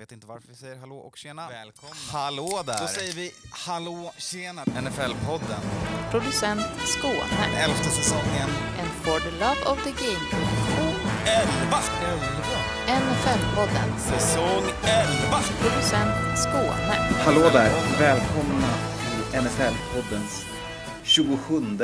vet inte varför vi säger hallå och tjena. Välkomna. Hallå där! Då säger vi hallå, tjena, NFL-podden. Producent Skåne. Elfte säsongen. And for the love of the game. Elva! NFL-podden. Säsong elva! Producent Skåne. Hallå där! Välkomna till NFL-poddens 27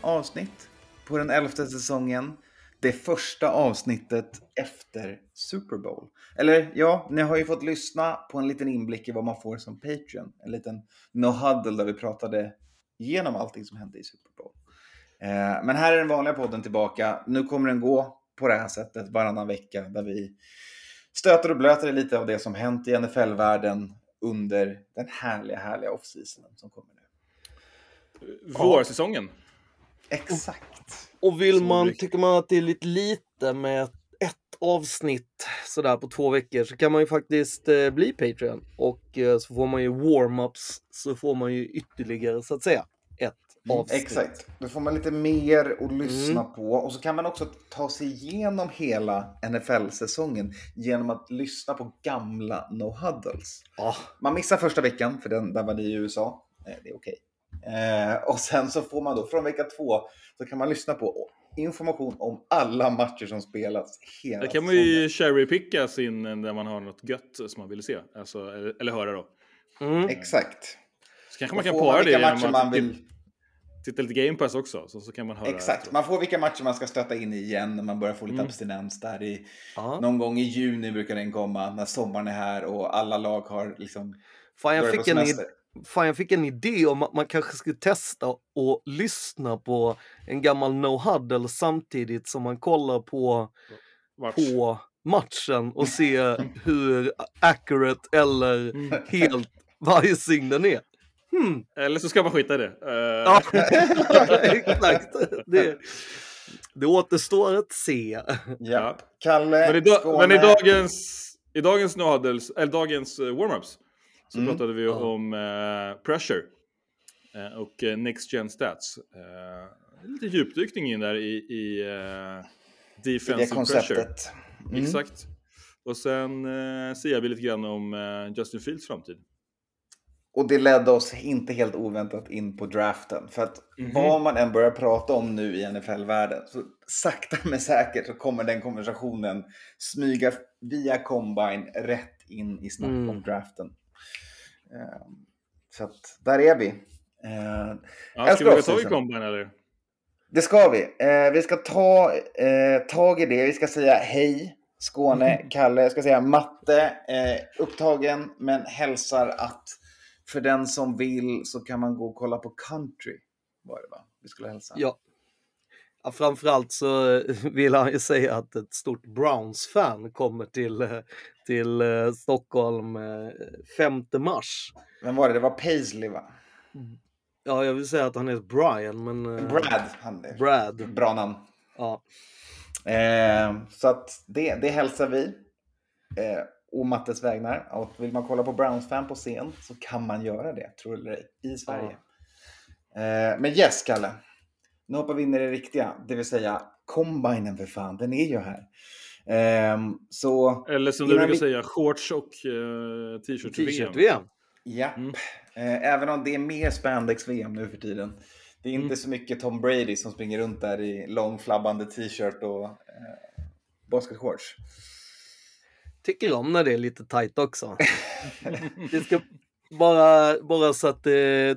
avsnitt på den elfte säsongen. Det första avsnittet efter Super Bowl. Eller ja, ni har ju fått lyssna på en liten inblick i vad man får som Patreon. En liten no huddle där vi pratade igenom allting som hände i Super Bowl. Eh, men här är den vanliga podden tillbaka. Nu kommer den gå på det här sättet varannan vecka där vi stöter och blöter lite av det som hänt i NFL-världen under den härliga, härliga off-seasonen som kommer nu. Vårsäsongen. Exakt. Och vill Så man, mycket. tycker man att det är lite lite med ett avsnitt sådär på två veckor så kan man ju faktiskt eh, bli Patreon och eh, så får man ju warm-ups så får man ju ytterligare så att säga ett avsnitt. Mm, Exakt. Då får man lite mer att lyssna Mm. på och så kan man också ta sig igenom hela NFL-säsongen genom att lyssna på gamla no huddles. Ja, Man missar första veckan för den, där var ni i USA. Eh, Det är okej. Eh, och sen så får man då från vecka två så kan man lyssna på information om alla matcher som spelas hela Där kan man ju cherrypicka sin när man har något gött som man vill se. Alltså, eller, eller höra då. mm. Exakt. Så kanske man kan para det genom att man vill. titta lite Game Pass också. Så, så kan man höra. Exakt, man får vilka matcher man ska stöta in i igen när man börjar få lite Mm. abstinens där i ja. någon gång i juni brukar den komma när sommaren är här och alla lag har liksom Fan, jag fick, en, id- semester. Fan, jag fick en idé om att man kanske skulle testa och lyssna på en gammal no huddle samtidigt som man kollar på, Vart. på matchen och se hur accurate eller Mm. helt vajsing den är. Hmm. Eller så ska man skita i det. Eh, Ja, exakt. Det, det återstår att se. Ja. Kalle, Men, i, men i dagens, i dagens no huddles, eller dagens eh, warm-ups så Mm. pratade vi om eh, pressure eh, och eh, next gen stats. Eh, lite djupdykning in där i, i eh, I det defensive pressure. Mm. Exakt. Och sen eh, säger vi lite grann om eh, Justin Fields framtid. Och det ledde oss inte helt oväntat in på draften. För att Mhm. vad man än börjar prata om nu i NFL-världen så sakta men säkert så kommer den konversationen smyga via Combine rätt in i snack om Mm. draften. Ehm, Så att där är vi. Ehm, Ja, ska vi ta i combine eller? Det ska vi. Eh, vi ska ta eh, tag i det. Vi ska säga hej Skåne, Kalle. Jag ska säga matte. Eh, upptagen men hälsar att för den som vill så kan man gå och kolla på country. Var det va? Vi skulle hälsa. Ja. Ja, framförallt så vill han ju säga att ett stort Browns-fan kommer till, eh, till eh, Stockholm eh, 5 mars. Vem var det? Det var Paisley va? Ja, jag vill säga att han heter Brian, men... eh, Brad. Han, Brad. Bra namn. Ja. Eh, så att det, det hälsar vi. Eh, och Mattes vägnar. Och vill man kolla på Browns-fan på scen så kan man göra det, tror det eller ej, i Sverige. Eh, men yes, Kalle. Nu hoppar vi in i det riktiga, det vill säga combinen för fan, den är ju här. Ehm, så Eller som du brukar vi- säga, shorts och uh, t-shirt-VM. T-shirt-VM. ja, Mm. eh, även om det är mer spandex-VM nu för tiden. Det är inte Mm. så mycket Tom Brady som springer runt där i lång flabbande t-shirt och eh, basketshorts. Tycker om när det är lite tajt också. det ska bara, bara så att eh,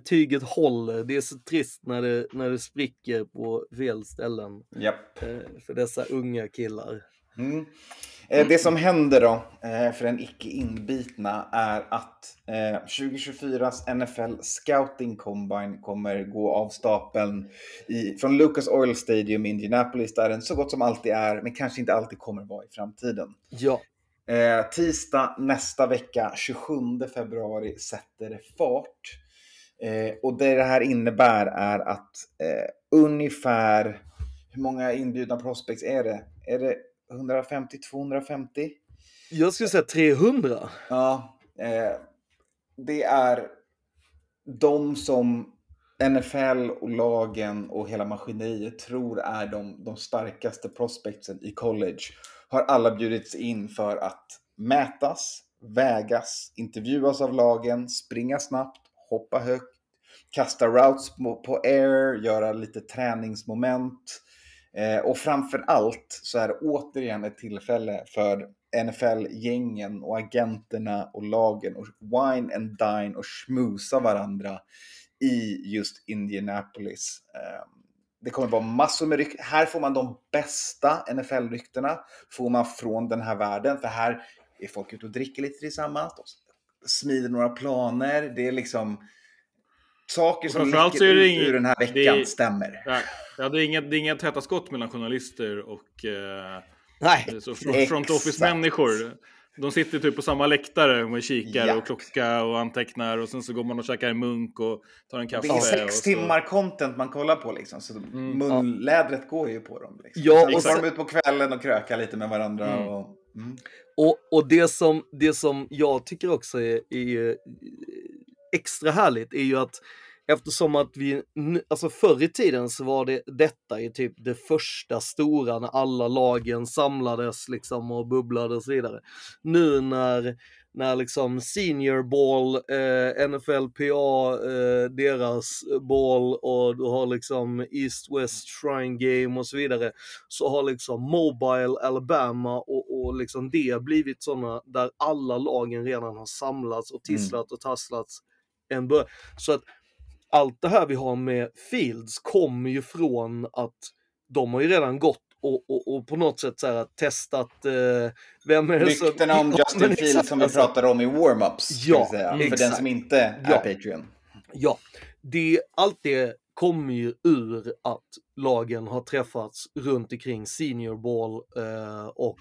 tyget håller. Det är så trist när det, när det spricker på fel ställen Japp. eh, för dessa unga killar. Mm. Eh, Det som händer då eh, för den icke inbitna är att eh, 2024s NFL Scouting Combine kommer gå av stapeln i, från Lucas Oil Stadium i Indianapolis där den så gott som alltid är, men kanske inte alltid kommer vara i framtiden. Ja, Eh, tisdag nästa vecka, 27 februari, sätter det fart. Eh, och det det här innebär är att eh, ungefär, hur många inbjudna prospects är det? Är det 150-250? jag skulle säga 300. Ja, eh, det är de som NFL och lagen och hela maskineriet tror är de, de starkaste prospectsen i college har alla bjudits in för att mätas, vägas, intervjuas av lagen, springa snabbt, hoppa högt, kasta routes på, air, göra lite träningsmoment. Eh, och framför allt så är det återigen ett tillfälle för NFL-gängen och agenterna och lagen och wine and dine och schmusa varandra i just Indianapolis. Eh, det kommer vara massor med rykten. Här får man de bästa NFL-ryktena. Får man från den här världen. För här är folk ute och dricker lite tillsammans. De smider några planer. Det är liksom saker som läcker ut ur den här veckan det- stämmer. Ja, ja, det är inga, det är inga täta skott mellan journalister och eh, Nej, så front, office-människor. De sitter typ på samma läktare med kikare Ja. och klocka och antecknar och sen så går man och käkar en munk och tar en kaffe. Det är sex och så... timmar content man kollar på liksom. Så Mm. munlädret går ju på dem. Liksom. Ja, Sen och går de sen- ut på kvällen och krökar lite med varandra. Mm. Och, mm. Och, och det, som, det som jag tycker också är, är extra härligt är ju att eftersom att vi, alltså förr i tiden så var det detta i typ det första stora när alla lagen samlades liksom och bubblade och så vidare. Nu när, när liksom senior ball, eh, NFLPA, eh, deras ball och du har liksom East West Shrine Game och så vidare så har liksom Mobile Alabama och, och liksom det blivit sådana där alla lagen redan har samlats och tisslat och tasslats en bör- Så att allt det här vi har med Fields kommer ju från att de har ju redan gått och, och, och på något sätt så här testat eh, vem är. Ryktena om Ja, Justin men Fields exakt, som vi alltså. pratar om i warm-ups. Ja, Ja, för den exakt. som inte är Ja. Patreon. Ja, det, allt det kommer ju ur att lagen har träffats runt omkring senior ball eh, och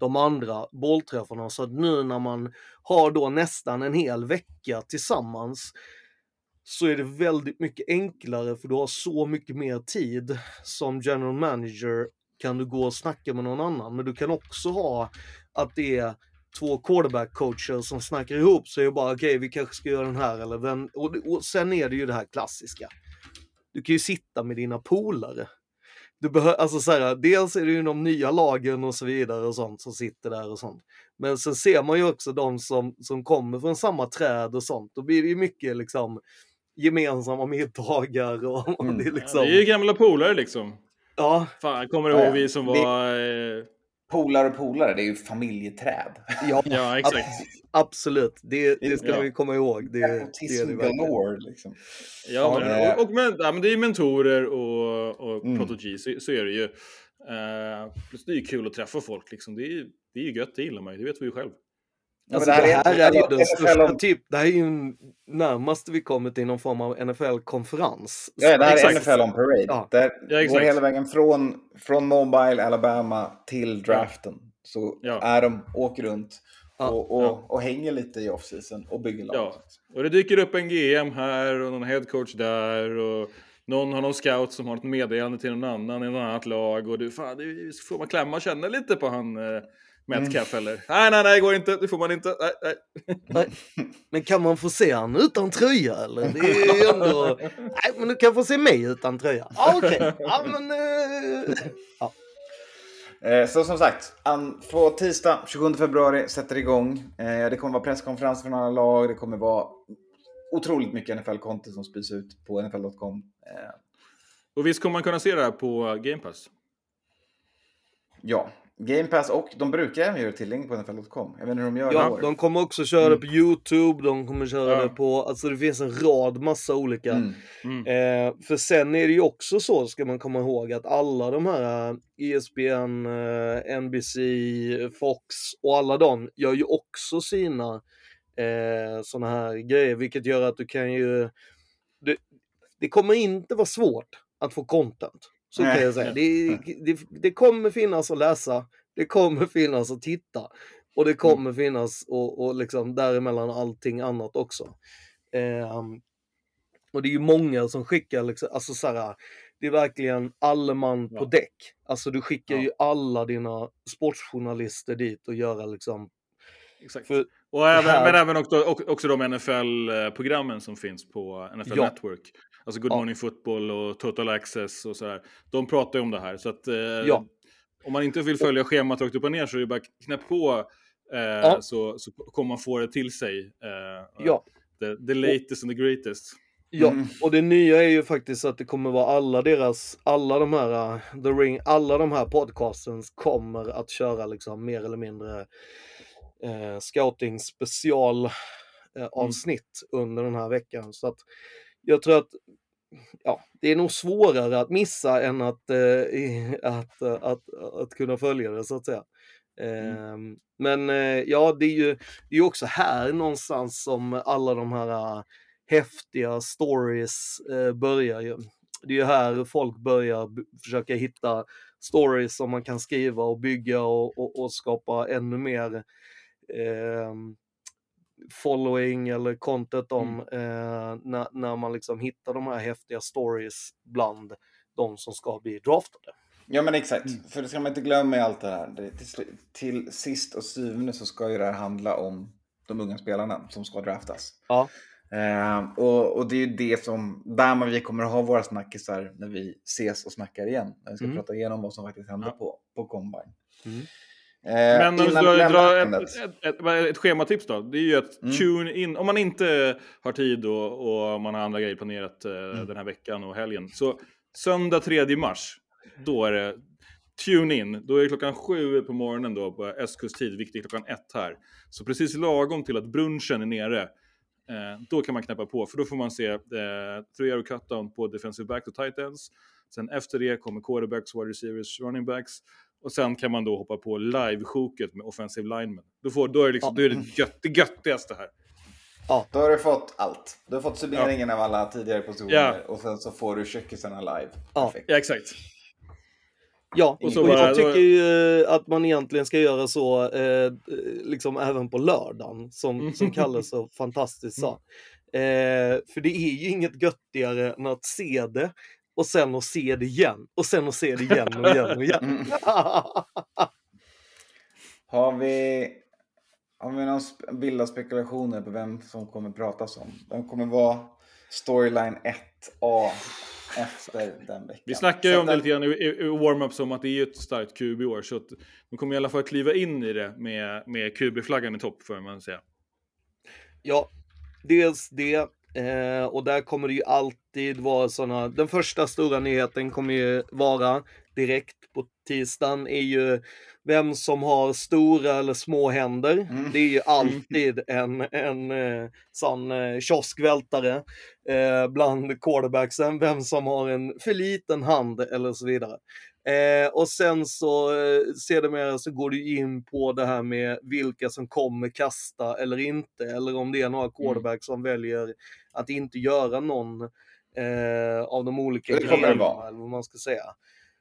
de andra bollträffarna. Så att nu när man har då nästan en hel vecka tillsammans så är det väldigt mycket enklare för du har så mycket mer tid som general manager kan du gå och snacka med någon annan. Men du kan också ha att det är två quarterback coacher som snackar ihop sig och bara okej, vi kanske ska göra den här eller vem. Och, och sen är det ju det här klassiska. Du kan ju sitta med dina polare. Du behöver, alltså så här, dels är det ju de nya lagen och så vidare och sånt som sitter där och sånt. Men sen ser man ju också de som, som kommer från samma träd och sånt. Då blir det ju mycket liksom gemensamma middagar och, och Mm. det är Ja, liksom... det är ju gamla polare liksom. Ja, Fan, kommer du Ja, ihåg vi som det- var... Eh, Polare och polare, det är ju familjeträd. ja, ja, exakt. ab- absolut. Det, det ska Ja. vi komma ihåg. Det, det är Nepotism det galore. Liksom. Ja, men, Ja. och, och, men, ja, men det är mentorer och, och Mm. protegi, så, så är det ju. Uh, plus det är ju kul att träffa folk liksom. Det är, ju- det är ju gött, det gillar man ju. Det vet vi ju själv. Alltså, men det här är ju NFL den största, om- typ, det här är ju närmast vi kommer till någon form av NFL-konferens. Ja, det här är Exakt. NFL on parade. Ja. Där Ja, går hela vägen från, från Mobile, Alabama till draften. Så Ja. är de, åker runt Ja, och, och, ja. och hänger lite i off-season och bygger lag. Ja. Och det dyker upp en GM här och någon headcoach där och någon har någon scout som har ett meddelande till någon annan i något annat lag och du, fan, det får man klämma och känna lite på han eh, Metcalf eller? Nej, nej, nej, det går inte, det får man inte. Nej, nej. Nej. Men kan man få se han utan tröja eller? Det är ju ändå... Nej, men du kan få se mig utan tröja. Ja, okej. Ja, men... eh, Ja. Eh, Så som sagt, på tisdag 27 februari sätter igång. Eh, Det kommer vara presskonferens från alla lag. Det kommer vara otroligt mycket NFL-content som spys ut på NFL.com. Och visst kommer man kunna se det här på Game Pass? Ja, Game Pass och de brukar även göra tillgängligt på NFL.com. Jag vet inte hur de gör Ja, de kommer också köra det på Youtube, de kommer köra Ja. det på... Alltså det finns en rad massa olika. Mm. Mm. Eh, för sen är det ju också så, ska man komma ihåg, att alla de här eh, ESPN, eh, NBC, Fox och alla de gör ju också sina eh, sådana här grejer, vilket gör att du kan ju... Det, det kommer inte vara svårt att få content. Så kan jag säga. Det, det, det kommer finnas att läsa, det kommer finnas att titta och det kommer finnas och, och liksom däremellan allting annat också. Ehm, och det är ju många som skickar, liksom, alltså så här, det är verkligen alle man på Ja. däck. Alltså du skickar Ja. ju alla dina sportjournalister dit och göra liksom, Exakt. för Och även, här- Men även också, också de NFL-programmen som finns på NFL Ja. Network. Alltså Good Ja. Morning Football och Total Access och sådär. De pratar ju om det här. Så att, eh, Ja. om man inte vill följa schemat rakt upp och ner så är det bara knäpp på eh, Ja. så, så kommer man få det till sig. Eh, Ja. The, the latest and the greatest. Ja, Mm. och det nya är ju faktiskt att det kommer vara alla deras, alla de här, uh, The Ring, alla de här podcastens kommer att köra liksom mer eller mindre eh, scouting special eh, avsnitt under den här veckan. Så att jag tror att ja, det är nog svårare att missa än att, eh, i- att, eh, att, att, kunna följa det så att säga. Ehm, Men eh, ja, det är ju det är också här någonstans som alla de här eh, häftiga stories börjar ju. Det är ju här folk börjar försöka hitta stories som man kan skriva och bygga och, och, och skapa ännu mer ehm, following eller content om eh, när, när man liksom hittar de här häftiga stories bland de som ska bli draftade. Ja men exakt, för det ska man inte glömma i allt det här. Det, till, till sist och syvende så ska ju det här handla om de unga spelarna som ska draftas. Ja. Eh, och, och det är ju det som, där man vi kommer att ha våra snackisar när vi ses och snackar igen. När vi ska Mm. prata igenom vad som faktiskt hände Ja. på, på Combine. Mm. Eh, Men om innan drar, ett, ett, ett, ett schematips då. Det är ju att Mm. tune in, om man inte har tid och, och man har andra grejer planerat eh, Mm. den här veckan och helgen. Så söndag 3 mars, då är det tune in. Då är det klockan sju på morgonen då på östkusttid, vilket är klockan ett här. Så precis lagom till att brunchen är nere. Eh, då kan man knäppa på, för då får man se eh, three cutdown på defensive back och tight ends. Sen efter det kommer quarterbacks, wide receivers, running backs. Och sen kan man då hoppa på live-sjoket med offensive linemen. Då, får, då är det, liksom, då är det gött, det göttigaste här. Då har du fått allt. Du har fått summeringen av alla tidigare positioner Ja. och sen så får du kökisarna live. Ja. Ja, exakt. Ja, Och och, jag tycker ju eh, att man egentligen ska göra så eh, liksom även på lördagen som, som Kalle så fantastiskt sa. Eh, för det är ju inget göttigare än att se det och sen att se det igen och sen att se det igen och igen och igen. Mm. Har vi, har vi någon vilda spekulationer på vem som kommer pratas om? Vem kommer vara storyline 1A efter den veckan? Vi snackar ju om det lite grann i, i, i warm-up som att det är ett starkt QB i år. Så att de kommer i alla fall kliva in i det med, med QB-flaggan i topp, får man säga. Ja, dels det. Eh, och där kommer det ju alltid vara sådana. Den första stora nyheten kommer ju vara direkt på tisdagen är ju vem som har stora eller små händer. Mm. Det är ju alltid en, en eh, sån eh, kioskvältare eh, bland quarterbacksen. Vem som har en för liten hand eller så vidare. Eh, och sen så eh, sedermera så går du in på det här med vilka som kommer kasta eller inte. Eller om det är några quarterbacks som väljer att inte göra någon eh, av de olika vara. eller vad man ska säga.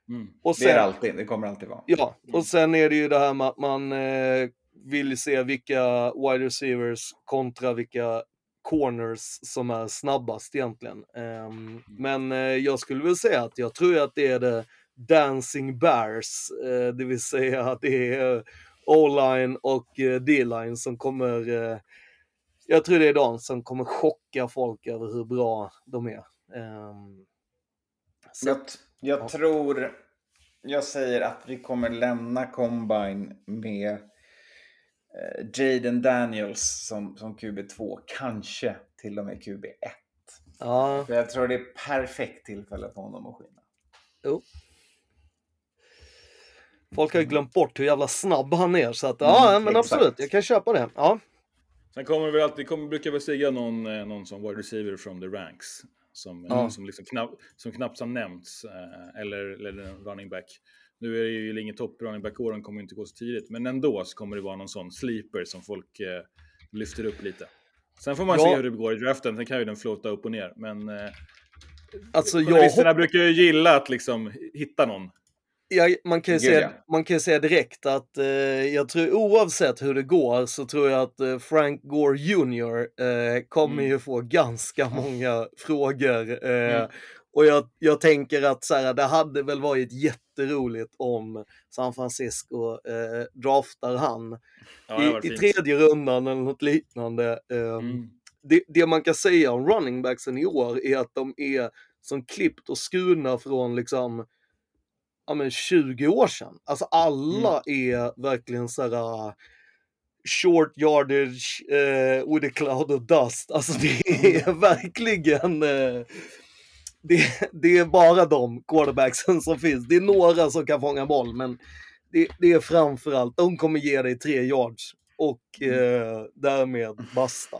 Mm. Och Det är det sen, alltid, det kommer alltid vara. ja, och sen är det ju det här med att man eh, vill se vilka wide receivers kontra vilka corners som är snabbast egentligen. Ehm, men eh, jag skulle väl säga att jag tror att det är det Dancing Bears, eh, det vill säga att det är O-line och eh, D-line som kommer eh, jag tror det är de som kommer chocka folk över hur bra de är. Ehm, så, Jag, jag Ja. tror, jag säger att vi kommer lämna Combine med Jaden Daniels som, som QB2, kanske till och med QB1. ja, För jag tror det är perfekt tillfälle för honom att skina. Folk har ju glömt bort hur jävla snabb han är så att ja, Mm, men exakt. absolut, jag kan köpa det. Ja, Sen kommer vi alltid, kommer, brukar väl stiga någon, eh, någon som wide receiver from the ranks. Som, Ja. som, liksom knapp, som knappt har nämnts. Eh, eller, eller running back. Nu är det ju ingen topp running back-åren, kommer inte gå så tidigt. Men ändå så kommer det vara någon sån sleeper som folk eh, lyfter upp lite. Sen får man Ja. se hur det går i draften, sen kan ju den floata upp och ner. Men eh, alltså jag journalisterna brukar ju gilla att liksom hitta någon. Jag, man, kan ju Gud, säga, ja. man kan säga direkt att eh, jag tror oavsett hur det går så tror jag att eh, Frank Gore Jr eh, kommer Mm. ju få ganska många frågor. Eh, Mm. Och jag, jag tänker att så här, det hade väl varit jätteroligt om San Francisco eh, draftar han Ja, i, i tredje rundan eller något liknande. Eh, Mm. det, det man kan säga om running backsen i år är att de är som klippt och skurna från liksom ja, men 20 år sedan. Alltså alla Mm. är verkligen så här. short yardage eh, with a cloud of dust. Alltså det är verkligen... Eh, det, det är bara de quarterbacksen som finns. Det är några som kan fånga boll, men det, det är framförallt, de kommer ge dig tre yards och eh, därmed basta.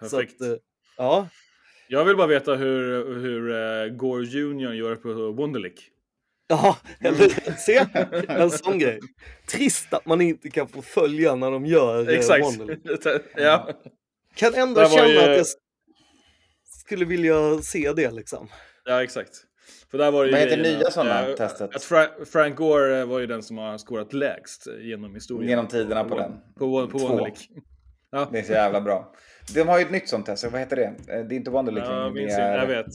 Perfekt. att, eh, ja, Jag vill bara veta hur, hur Gore Jr gör på Wonderlick. Ja, eller se, en sån grej. Trist att man inte kan få följa när de gör eh, Exakt. Ja. Kan ändå känna ju- att jag skulle vilja se det liksom. ja, exakt. För där var det ju Vad heter nya att, sådana eh, testet? Att Fra- Frank Gore eh, var ju den som har scorat lägst genom historien. Genom tiderna på den. På, på Två. Wonderlick. Ja, Det är så jävla bra. De har ju ett nytt sånt test, vad heter det? Det är inte Wonderlic jag längre, minns det är... Jag vet.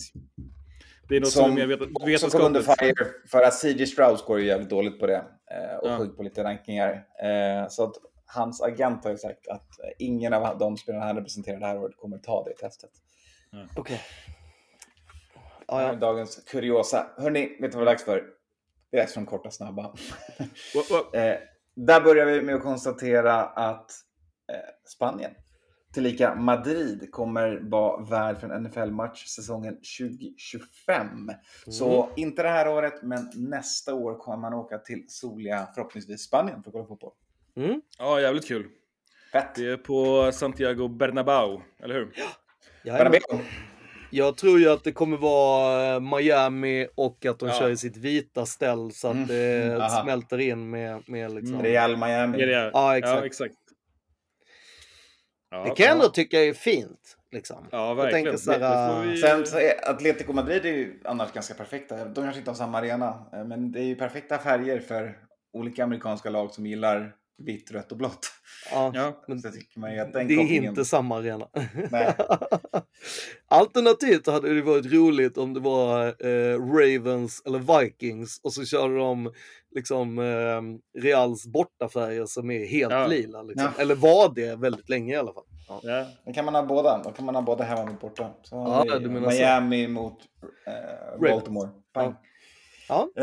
Det är något som, som, är mer vet- som kom under vetenskapligt. fire för att CJ Strauss går ju jävligt dåligt på det eh, och Ja. på lite rankningar. Eh, så att hans agent har ju sagt att eh, ingen av de spelarna han representerar det här året kommer ta det testet. Okej. Det här är Ja, ja. Dagens kuriosa. Hörni, vet du vad det är dags för? Det är dags för de korta snabba. What- what? eh, där börjar vi med att konstatera att eh, Spanien, tillika Madrid, kommer vara värd för en NFL-match säsongen 2025. Så inte det här året, men nästa år kommer man åka till soliga, förhoppningsvis Spanien för att kolla fotboll. Mm. Ja, jävligt kul. Fett! Det är på Santiago Bernabéu, eller hur? Jajamän. Bernabéu. Jag tror ju att det kommer vara eh, Miami och att de Ja. kör i sitt vita ställ så att Mm. det Aha. smälter in med, med liksom... Real Miami. Ja, exakt. Ja, exakt. Ja, Det kan jag ja. ändå tycka är fint. Liksom. Ja, Jag verkligen. tänker så här, Det får vi- Sen så är Atletico Madrid är ju annars ganska perfekta. De kanske inte har samma arena, eh, men det är ju perfekta färger för olika amerikanska lag som gillar vitt, rött och blått. ja, Ja, men Så tycker man ju att den det är kopplingen- inte samma arena. Nej. Alternativt hade det varit roligt om det var eh, Ravens eller Vikings och så körde de liksom eh, Reals bortafärger som är helt Ja. lila. Liksom. Ja. Eller var det väldigt länge i alla fall. ja. Då kan man ha båda. Då kan man ha både hemma mot borta. Så har Ja, vi du menar så. Miami mot eh, Baltimore. Ja.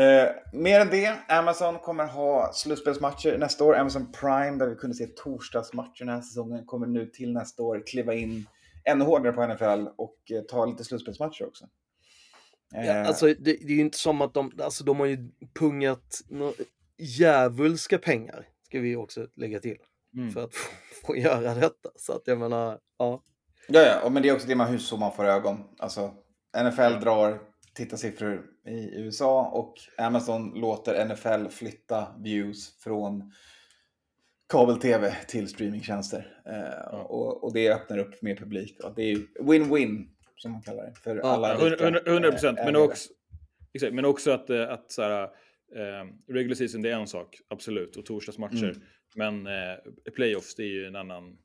Eh, mer än det, Amazon kommer ha slutspelsmatcher nästa år. Amazon Prime, där vi kunde se torsdagsmatcher den här säsongen, kommer nu till nästa år kliva in ännu hårdare på NFL och eh, ta lite slutspelsmatcher också. Eh, Ja, alltså, det, det är ju inte som att de, alltså, de har ju pungat djävulska pengar, ska vi också lägga till, Mm. för att få, få göra detta. Så att jag menar, ja. Ja, ja, men det är också det man, hur så man får ögon. Alltså, NFL drar tittarsiffror i USA och Amazon låter NFL flytta views från kabel-tv till streamingtjänster. Eh, och, och det öppnar upp mer publik. Och det är ju win-win, som man kallar det, för Ja, alla Ja, rika, 100 100 procent. eh, Men ägare. också, exakt, men också att, eh, att så här, eh, regular season det är en sak, absolut, och torsdagsmatcher. Mm. Men eh, playoffs det är ju en annan,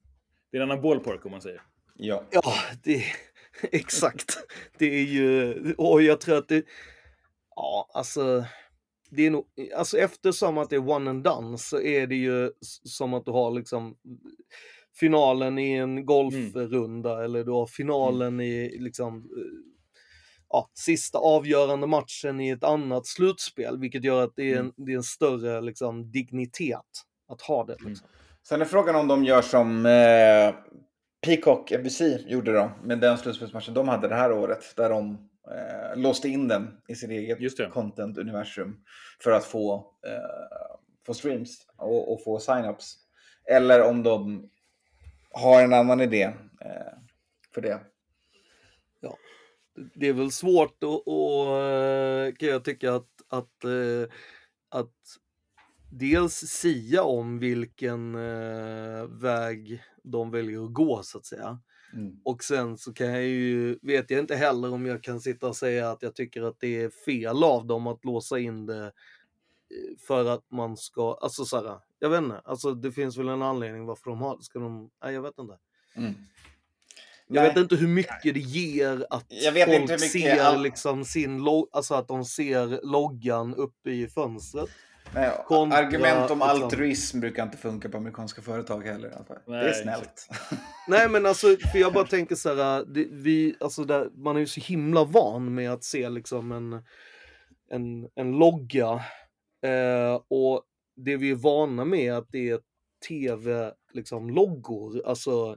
det är en annan ballpark om man säger. Ja. Ja, det exakt. Det är ju, och jag tror att det, ja alltså, det är nog, alltså eftersom att det är one and done så är det ju som att du har liksom finalen i en golfrunda eller du har finalen i liksom eh, ja, sista avgörande matchen i ett annat slutspel, vilket gör att det är en, det är en större liksom, dignitet att ha det. Liksom. Sen är frågan om de gör som eh, Peacock NBC gjorde då, med den slutspelsmatchen de hade det här året, där de eh, låste in den i sitt eget content-universum för att få, eh, få streams och, och få sign-ups. Eller om de har en annan idé eh, för det. det är väl svårt att, och, eh, kan jag tycka att, att, eh, att dels sia om vilken väg de väljer att gå så att säga. Mm. Och sen så kan jag ju, vet jag inte heller om jag kan sitta och säga att jag tycker att det är fel av dem att låsa in det för att man ska, alltså så här, jag vet inte, alltså det finns väl en anledning varför de har, ska de, nej jag vet inte. Mm. Jag Nej. vet inte hur mycket det ger att Jag vet folk inte hur mycket ser all- liksom sin alltså att de ser loggan uppe i fönstret. Nej, Kontra, argument om liksom- altruism brukar inte funka på amerikanska företag heller. fall. det är snällt. Nej men alltså, för jag bara tänker så här, det, vi, alltså där, man är ju så himla van med att se liksom en, en, en logga eh, och det vi är vana med är att det är tv-loggor, liksom, alltså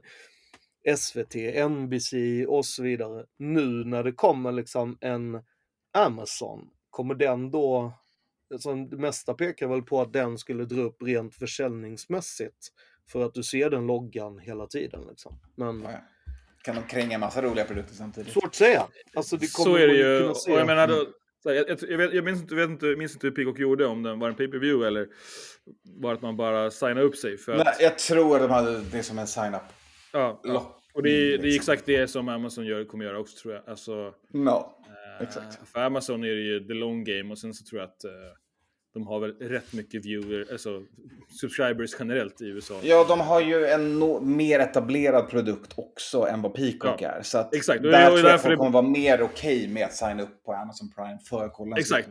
SVT, NBC och så vidare. Nu när det kommer liksom en Amazon, kommer den då, alltså det mesta pekar väl på att den skulle dra upp rent försäljningsmässigt. För att du ser den loggan hela tiden liksom. Men Ja, ja. Kan de kränga en massa roliga produkter samtidigt? svårt att säga. Alltså det kommer Så är det ju. kunna Och jag menar då, så jag, jag, vet, jag minns inte, vet inte, minns inte hur Peacock gjorde, om den var en pay-per-view eller bara att man bara signade upp sig. För Nej, att, jag tror de hade det som en sign-up. ja, Lock. och det, är- det är liksom. exakt det som Amazon gör, kommer göra också tror jag. Alltså, No. eh, Exakt. För Amazon är det ju the long game och sen så tror jag att eh, de har väl rätt mycket viewer, alltså subscribers generellt i USA. Ja, de har ju en no mer etablerad produkt också än vad Peacock Ja, är. Så att exakt. Där ju tror jag folk det- kommer vara mer okej med att signa upp på Amazon Prime för att kolla en Exakt.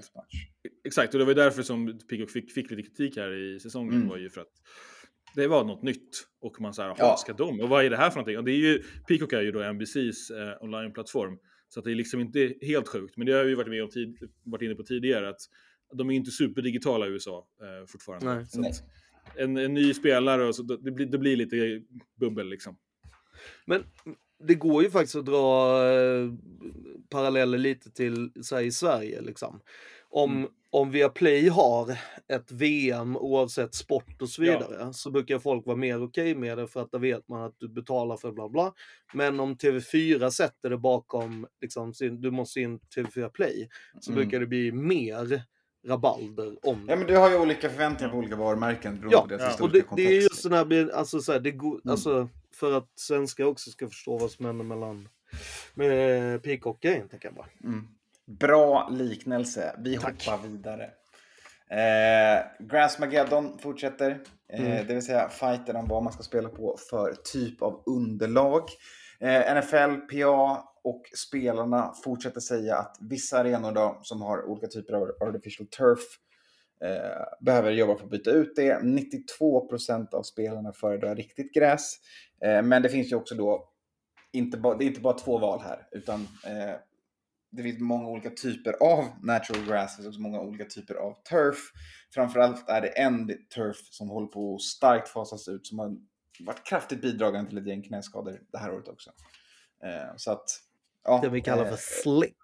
Exakt, och det var ju därför som Peacock fick, fick lite kritik här i säsongen. Mm. var ju för att det var något nytt. Och man säger, Ja. ja. ska de? Och vad är det här för någonting? Och det är ju, Peacock är ju då NBCs eh, onlineplattform. Så att det är liksom inte helt sjukt. Men det har vi varit, med om tid, varit inne på tidigare. Att de är inte superdigitala i USA eh, fortfarande. Nej. Så en, en ny spelare, och så, det, blir, det blir lite bubbel liksom. Men det går ju faktiskt att dra eh, paralleller lite till så här, i Sverige. Liksom. Om, Mm. om Viaplay har ett VM oavsett sport och så Ja. vidare så brukar folk vara mer okej med det för att då vet man att du betalar för bla bla. Men om TV4 sätter det bakom, liksom, sin, du måste in TV4 Play, så Mm. brukar det bli mer rabalder om Ja, men du har ju olika förväntningar på olika varumärken beroende Ja, på deras ja. Och historiska det, det är just sån här, alltså, så här, det går, Mm. alltså, för att svenskar också ska förstå vad som händer mellan med peacock-grejen, tänker jag bara. Mm. Bra liknelse. Vi Tack. hoppar vidare. Eh, Grassmageddon fortsätter. Eh, Mm. Det vill säga fighten om vad man ska spela på för typ av underlag. Eh, NFL, PA och spelarna fortsätter säga att vissa arenor då, som har olika typer av artificial turf eh, behöver jobba för att byta ut det. 92% av spelarna föredrar riktigt gräs. Eh, men det finns ju också då, inte ba, det är inte bara två val här, utan eh, det finns många olika typer av natural grass, det finns många olika typer av turf. Framförallt är det en turf som håller på att starkt fasas ut, som har varit kraftigt bidragande till ett gäng knäskador det här året också. Eh, så att, ja, Det vi kallar för eh, slick.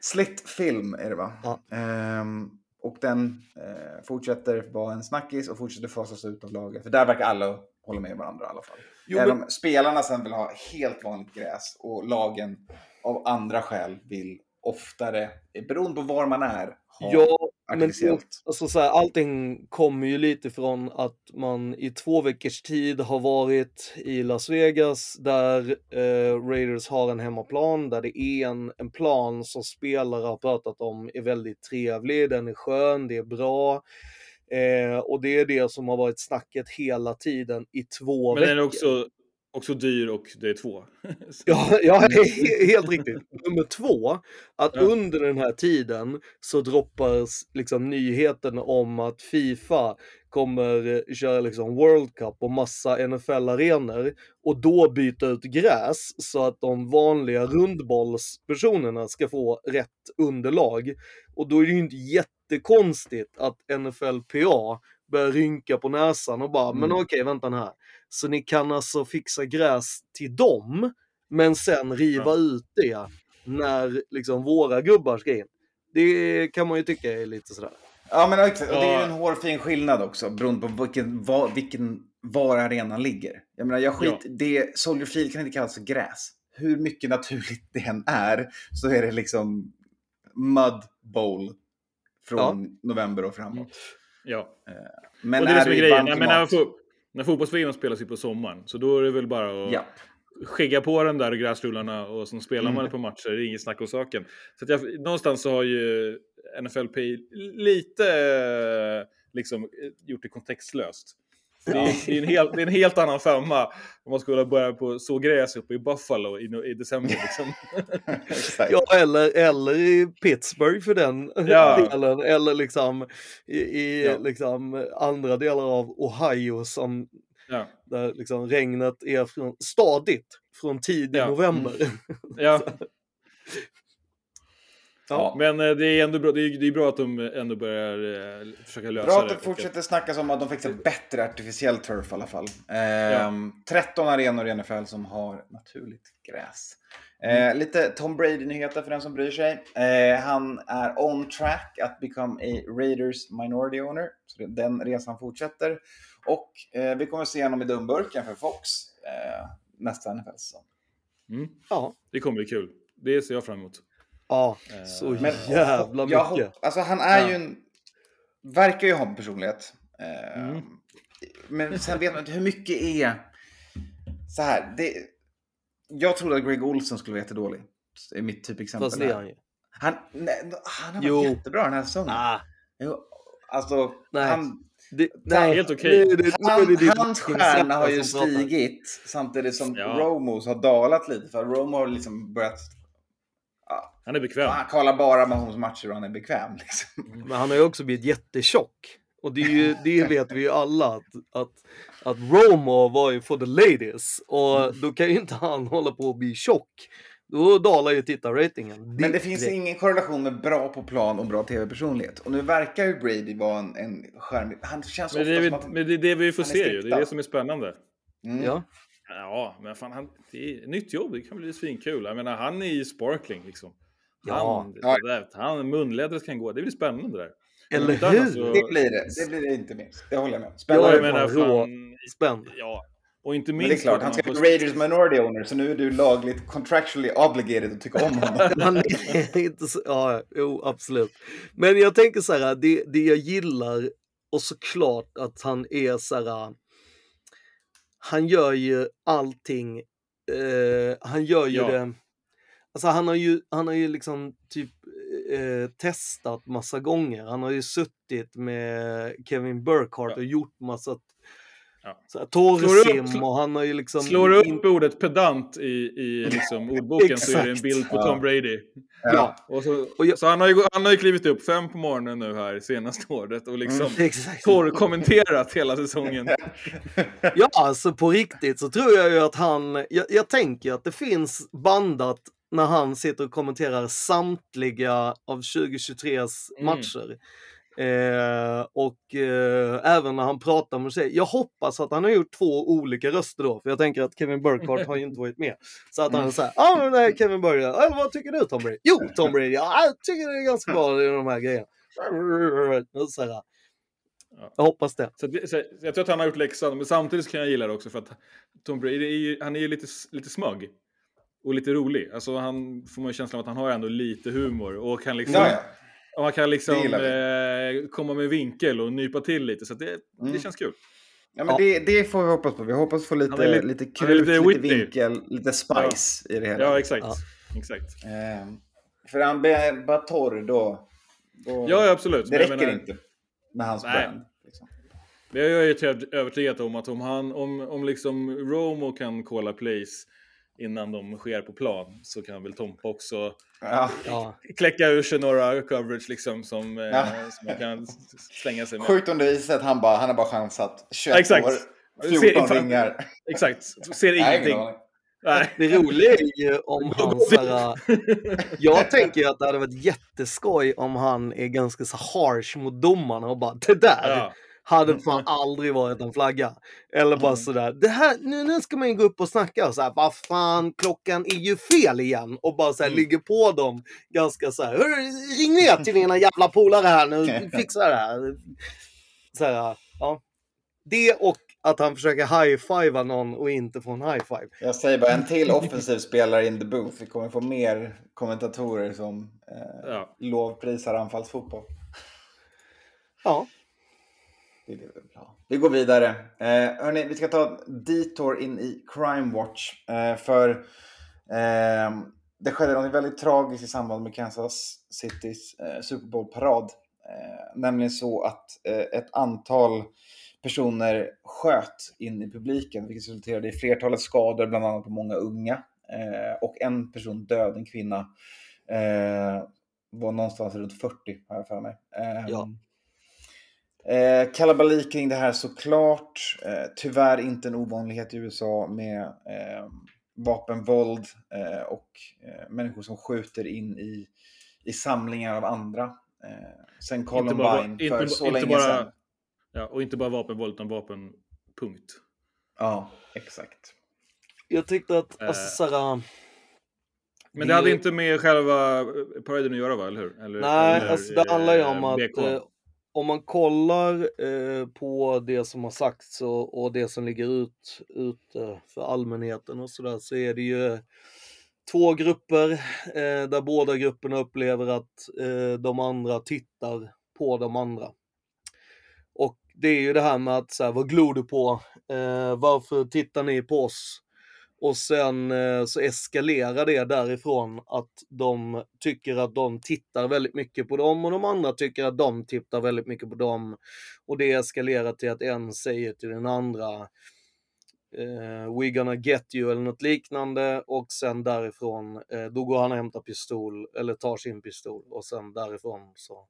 Slit film är det va? Ja. Ehm, och den eh, fortsätter vara en snackis och fortsätter fasas ut av laget. För där verkar alla hålla med varandra i alla fall. Jo, Även men- om spelarna sen vill ha helt vanligt gräs och lagen av andra skäl vill oftare, beroende på var man är, ha Ja, men artificiellt. alltså, så här, allting kommer ju lite från att man i två veckors tid har varit i Las Vegas där eh, Raiders har en hemmaplan, där det är en, en plan som spelare har pratat om är väldigt trevlig, den är skön, det är bra. Eh, och det är det som har varit snacket hela tiden i två Men veckor. den är också, också dyr och det är två. Ja, ja he- helt riktigt. Nummer två, att Ja. under den här tiden så droppas liksom nyheten om att Fifa kommer eh, köra liksom World Cup och massa NFL-arenor och då byta ut gräs så att de vanliga rundbollspersonerna ska få rätt underlag. Och då är det ju inte jättekonstigt att NFL-PA börjar rynka på näsan och bara, men Mm. okej, vänta nu här. Så ni kan alltså fixa gräs till dem, men sen riva Ja. ut det när liksom våra gubbar ska in. Det kan man ju tycka är lite sådär. Ja, men exakt. Och det är ju Ja. en hårfin skillnad också, beroende på vilken, var, vilken, var arenan ligger. Jag menar, jag skit, det, Soldier Field kan inte kallas för gräs. Hur mycket naturligt det än är, så är det liksom mud bowl från november och framåt. Ja. Men och det är det som är grejen. Nej, men när, fo- när fotbolls spelas ju på sommaren, så då är det väl bara att Ja. skägga på den där gräsrullarna och så spelar man Mm. på matcher, det är inget snack om saken. Så jag, någonstans så har ju NFLP lite eh, liksom, eh, gjort det kontextlöst. Det, är, det, är en helt, det är en helt annan femma om man skulle börja på så gräs uppe i Buffalo i, i december. Liksom. Ja, eller, eller i Pittsburgh för den Ja. delen. Eller liksom i, i Ja. liksom andra delar av Ohio som Ja. där liksom regnet är från, stadigt från tidig Ja. november. Ja. Ja. Men eh, det är ändå bra, det är, det är bra att de ändå börjar eh, försöka lösa Bra att det. det fortsätter snackas om att de fixar bättre artificiell turf i alla fall. Ehm, 13 arenor i NFL som har naturligt gräs. Eh, lite Tom Brady-nyheter för den som bryr sig. Eh, han är on track att become a Raiders minority owner. Så det- den resan fortsätter. Och eh, vi kommer se honom i dumburken för Fox eh, nästa NFL-säsong. Mm, Ja. det kommer bli kul. Det ser jag fram emot. Ja, Eh, så Men- jävla Jag mycket. hopp- alltså han är Ja. ju en... Verkar ju ha en personlighet. Eh, Mm. Men sen vet man inte hur mycket är... Så här, det... Jag trodde att Greg Olsen skulle vara jättedålig. Det är mitt typexempel. Fast det är han ju. Han, nej, han har varit Jo. jättebra den här säsongen. Ah, Jo, alltså, Nej. han, det, nej, helt okej. det- är han, det hans stjärna har ju stigit samtidigt som Ja. Romos har dalat lite. För Romo har liksom börjat... Han är bekväm. han kollar bara Mahomes matcher och han är bekväm. Liksom. Men han har ju också blivit jättetjock. Och det, är ju, det vet vi ju alla att, att, att Romo var ju for the ladies. Och då kan ju inte han hålla på att bli tjock. Då dalar ju tittarratingen. Men det finns ingen korrelation med bra på plan och bra tv-personlighet. Och nu verkar ju Brady vara en, en skärm... Han känns Men det, är, som väl- att... han- men det är det vi får se ju. Det är det som är spännande. Mm. Ja, Ja, men fan, han, det är nytt jobb. Det kan bli svinkul. Jag menar, han är ju sparkling liksom. Ja. Han, Ja. det där, han munlädret kan gå. Det blir spännande det där. eller hur? alltså- Det blir det. Det blir det inte minst. Det håller jag med Spännande. jag menar, fan Spänd. ja. Och inte Men minst... det är klart, han ska får- bli Raiders minority owner, så nu är du lagligt contractually obligated att tycka om honom. Han är inte så, ja, jo, absolut. Men jag tänker så här, det, det jag gillar och såklart att han är så här. Han gör ju allting. Eh, han gör ju Ja. det. Alltså han har ju, han har ju liksom typ eh, testat massa gånger. Han har ju suttit med Kevin Burkhardt Ja. och gjort massa Ja. torrsim upp- och han har ju liksom... Slår du in- upp ordet pedant i, i liksom ordboken så är det en bild på Ja. Tom Brady. Ja, Och så, Och jag- så han, har ju, han har ju klivit upp fem på morgonen nu här senaste året och liksom exakt. torrkommenterat hela säsongen. Ja, alltså på riktigt så tror jag ju att han, jag, jag tänker att det finns bandat när han sitter och kommenterar samtliga av 2023s Mm. matcher. Eh, och eh, även när han pratar med sig. Jag hoppas att han har gjort två olika röster då, för jag tänker att Kevin Burkhardt har ju inte varit med. Så att han är såhär, ja ah, nej Kevin Burkhardt, eller vad tycker du Tom Brady? Jo Tom Brady, ja, jag tycker det är ganska bra i de här grejerna. Så här. Jag hoppas det. Så, att- så jag tror att han har gjort läxan, men samtidigt kan jag gilla det också för att Tom Brady är ju, han är ju lite, lite smög. Och lite rolig. Alltså han får man ju känslan av att han har ändå lite humor och kan liksom, Ja, ja. och han kan liksom Det eh, komma med vinkel och nypa till lite. Så att det, det Mm. känns kul. Ja, men Ja. Det, det får vi hoppas på. Vi hoppas få lite, lite- lite krut, lite lite, vinkel, lite spice i det hela. Ja, exakt. Ja. exakt. Ehm, för han blir bara torr då. då Ja, ja, absolut. det räcker menar- inte med hans Nej. brand. Liksom. Men jag är övertygad om att om, han, om, om liksom Romo kan calla plays innan de sker på plan så kan väl Tompa också Ja. Kläcka ur sig några coverage liksom som, eh, Ja. som man kan slänga sig med. Sjukt om det visar sig att han, bara, han har bara chansat. 21 Exakt. år, Ser- 14 fan- ringar. Exakt, ser ingenting. Nej. Det roliga är ju om han så här, Jag tänker att det hade varit jätteskoj om han är ganska så harsh mot domarna och bara det där Ja. Hade fan aldrig varit en flagga. Eller bara sådär, det här, nu, nu ska man ju gå upp och snacka och såhär, vad fan, klockan är ju fel igen. Och bara såhär ligger på dem ganska såhär, "Hörru, ring ner till dina jävla polare här nu, fixa det här. Såhär, ja. Det och att han försöker high-fivea någon och inte få en high-five. Jag säger bara en till offensiv spelare in the booth. Vi kommer få mer kommentatorer som eh, Ja. lovprisar anfallsfotboll. Ja. Det är vill ha. Vi går vidare. Eh, hörni, vi ska ta detour in i Crime Watch. Eh, för eh, det skedde något väldigt tragiskt i samband med Kansas Citys eh, Super Bowl-parad. Eh, nämligen så att eh, ett antal personer sköt in i publiken, vilket resulterade i flertalet skador, bland annat på många unga. Eh, och en person död, en kvinna, var någonstans runt 40, har jag för mig. Ja. Eh, kalabalik kring det här såklart. Eh, tyvärr inte en ovanlighet i USA med eh, vapenvåld eh, och eh, människor som skjuter in i i samlingar av andra. Eh, sen Columbine bara, för inte, så inte länge bara, sedan. Ja, och inte bara vapenvåld utan vapen, punkt. Ja, exakt. Jag tyckte att, Eh. alltså såhär... Men Det det hade är- inte med själva paraden att göra va, eller hur? Eller, Nej, eller, alltså det handlar ju om att BK om man kollar eh, på det som har sagts och, och det som ligger ut, ut för allmänheten och sådär så är det ju två grupper eh, där båda grupperna upplever att eh, de andra tittar på de andra. Och det är ju det här med att så här, vad glor du på? Eh, varför tittar ni på oss? Och sen eh, så eskalerar det därifrån att de tycker att de tittar väldigt mycket på dem och de andra tycker att de tittar väldigt mycket på dem. Och det eskalerar till att en säger till den andra eh, We gonna get you eller något liknande och sen därifrån eh, då går han och hämtar pistol eller tar sin pistol och sen därifrån så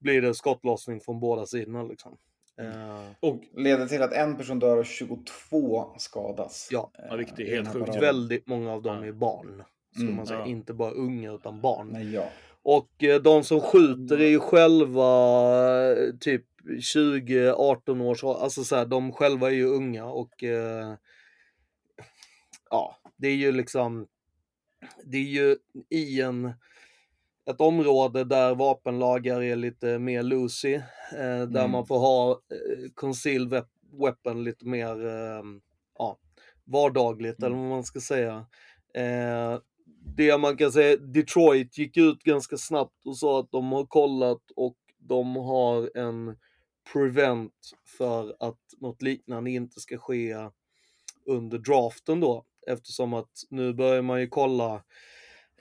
blir det skottlossning från båda sidorna liksom. Eh, Och Leder till att en person dör och 22 skadas. Ja. Ja, vilket är helt sjukt. väldigt många av dem är barn. Skulle Mm, man säga. ja. Inte bara unga utan barn. Nej, ja. Och eh, de som skjuter är ju själva typ 20-18 års. Alltså så här, de själva är ju unga och eh, ja, det är ju liksom det är ju i en ett område där vapenlagar är lite mer loosey, eh, där Mm. man får ha eh, concealed weapon lite mer eh, ja, vardagligt eller vad man ska säga. Eh, det man kan säga, Detroit gick ut ganska snabbt och sa att de har kollat och de har en prevent för att något liknande inte ska ske under draften då. Eftersom att nu börjar man ju kolla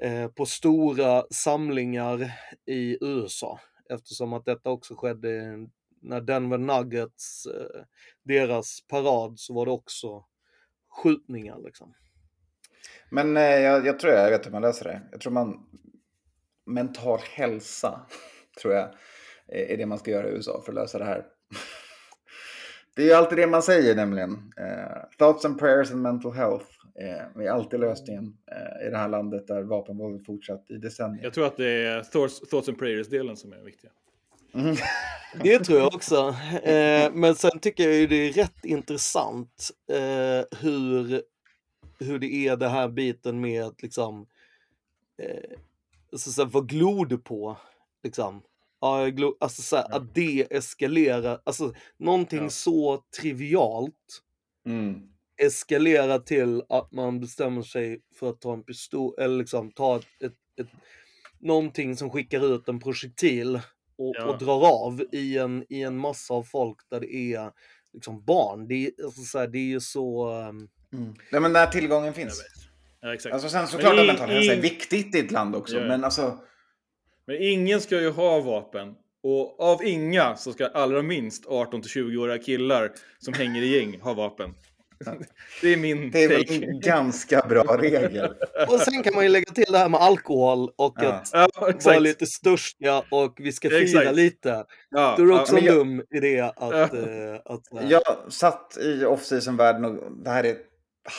Eh, på stora samlingar i USA. Eftersom att detta också skedde när Denver Nuggets, eh, deras parad, så var det också skjutningar liksom. Men eh, jag, jag tror jag vet hur man löser det. Jag tror man... Mental hälsa, tror jag, är det man ska göra i USA för att lösa det här. Det är ju alltid det man säger nämligen. Thoughts and prayers and mental health eh, är alltid lösningen eh, i det här landet där vapenvåldet fortsatt i decennier. jag tror att det är thoughts, thoughts and prayers-delen som är viktiga. Mm. Det tror jag också. Eh, men sen tycker jag ju det är rätt intressant eh, hur, hur det är det här biten med att liksom, eh, alltså, så här, vad glor du på? Liksom. Ja, alltså så här, att det eskalerar, alltså någonting Ja. så trivialt Mm. Eskalerar till att man bestämmer sig för att ta en pistol, eller liksom ta ett, ett, ett någonting som skickar ut en projektil och, Ja. och drar av i en, i en massa av folk där det är liksom barn. Det är, alltså så här, det är ju så... ehm, Mm. Nej, men när tillgången finns. Ja, exakt. Alltså sen såklart att mental hälsa är viktigt i ett land också. Ja. Men alltså, Men ingen ska ju ha vapen. Och av inga så ska allra minst 18 till 20-åriga killar som hänger i gäng ha vapen. Det är min det är väl take. en ganska bra regel. Och sen kan man ju lägga till det här med alkohol och Ja. att Ja, vara lite störstiga och vi ska fira Exakt. lite. Ja, Då är det ja, också en jag- dum idé att... Ja. eh, att här- Jag satt i off-season-världen och det här är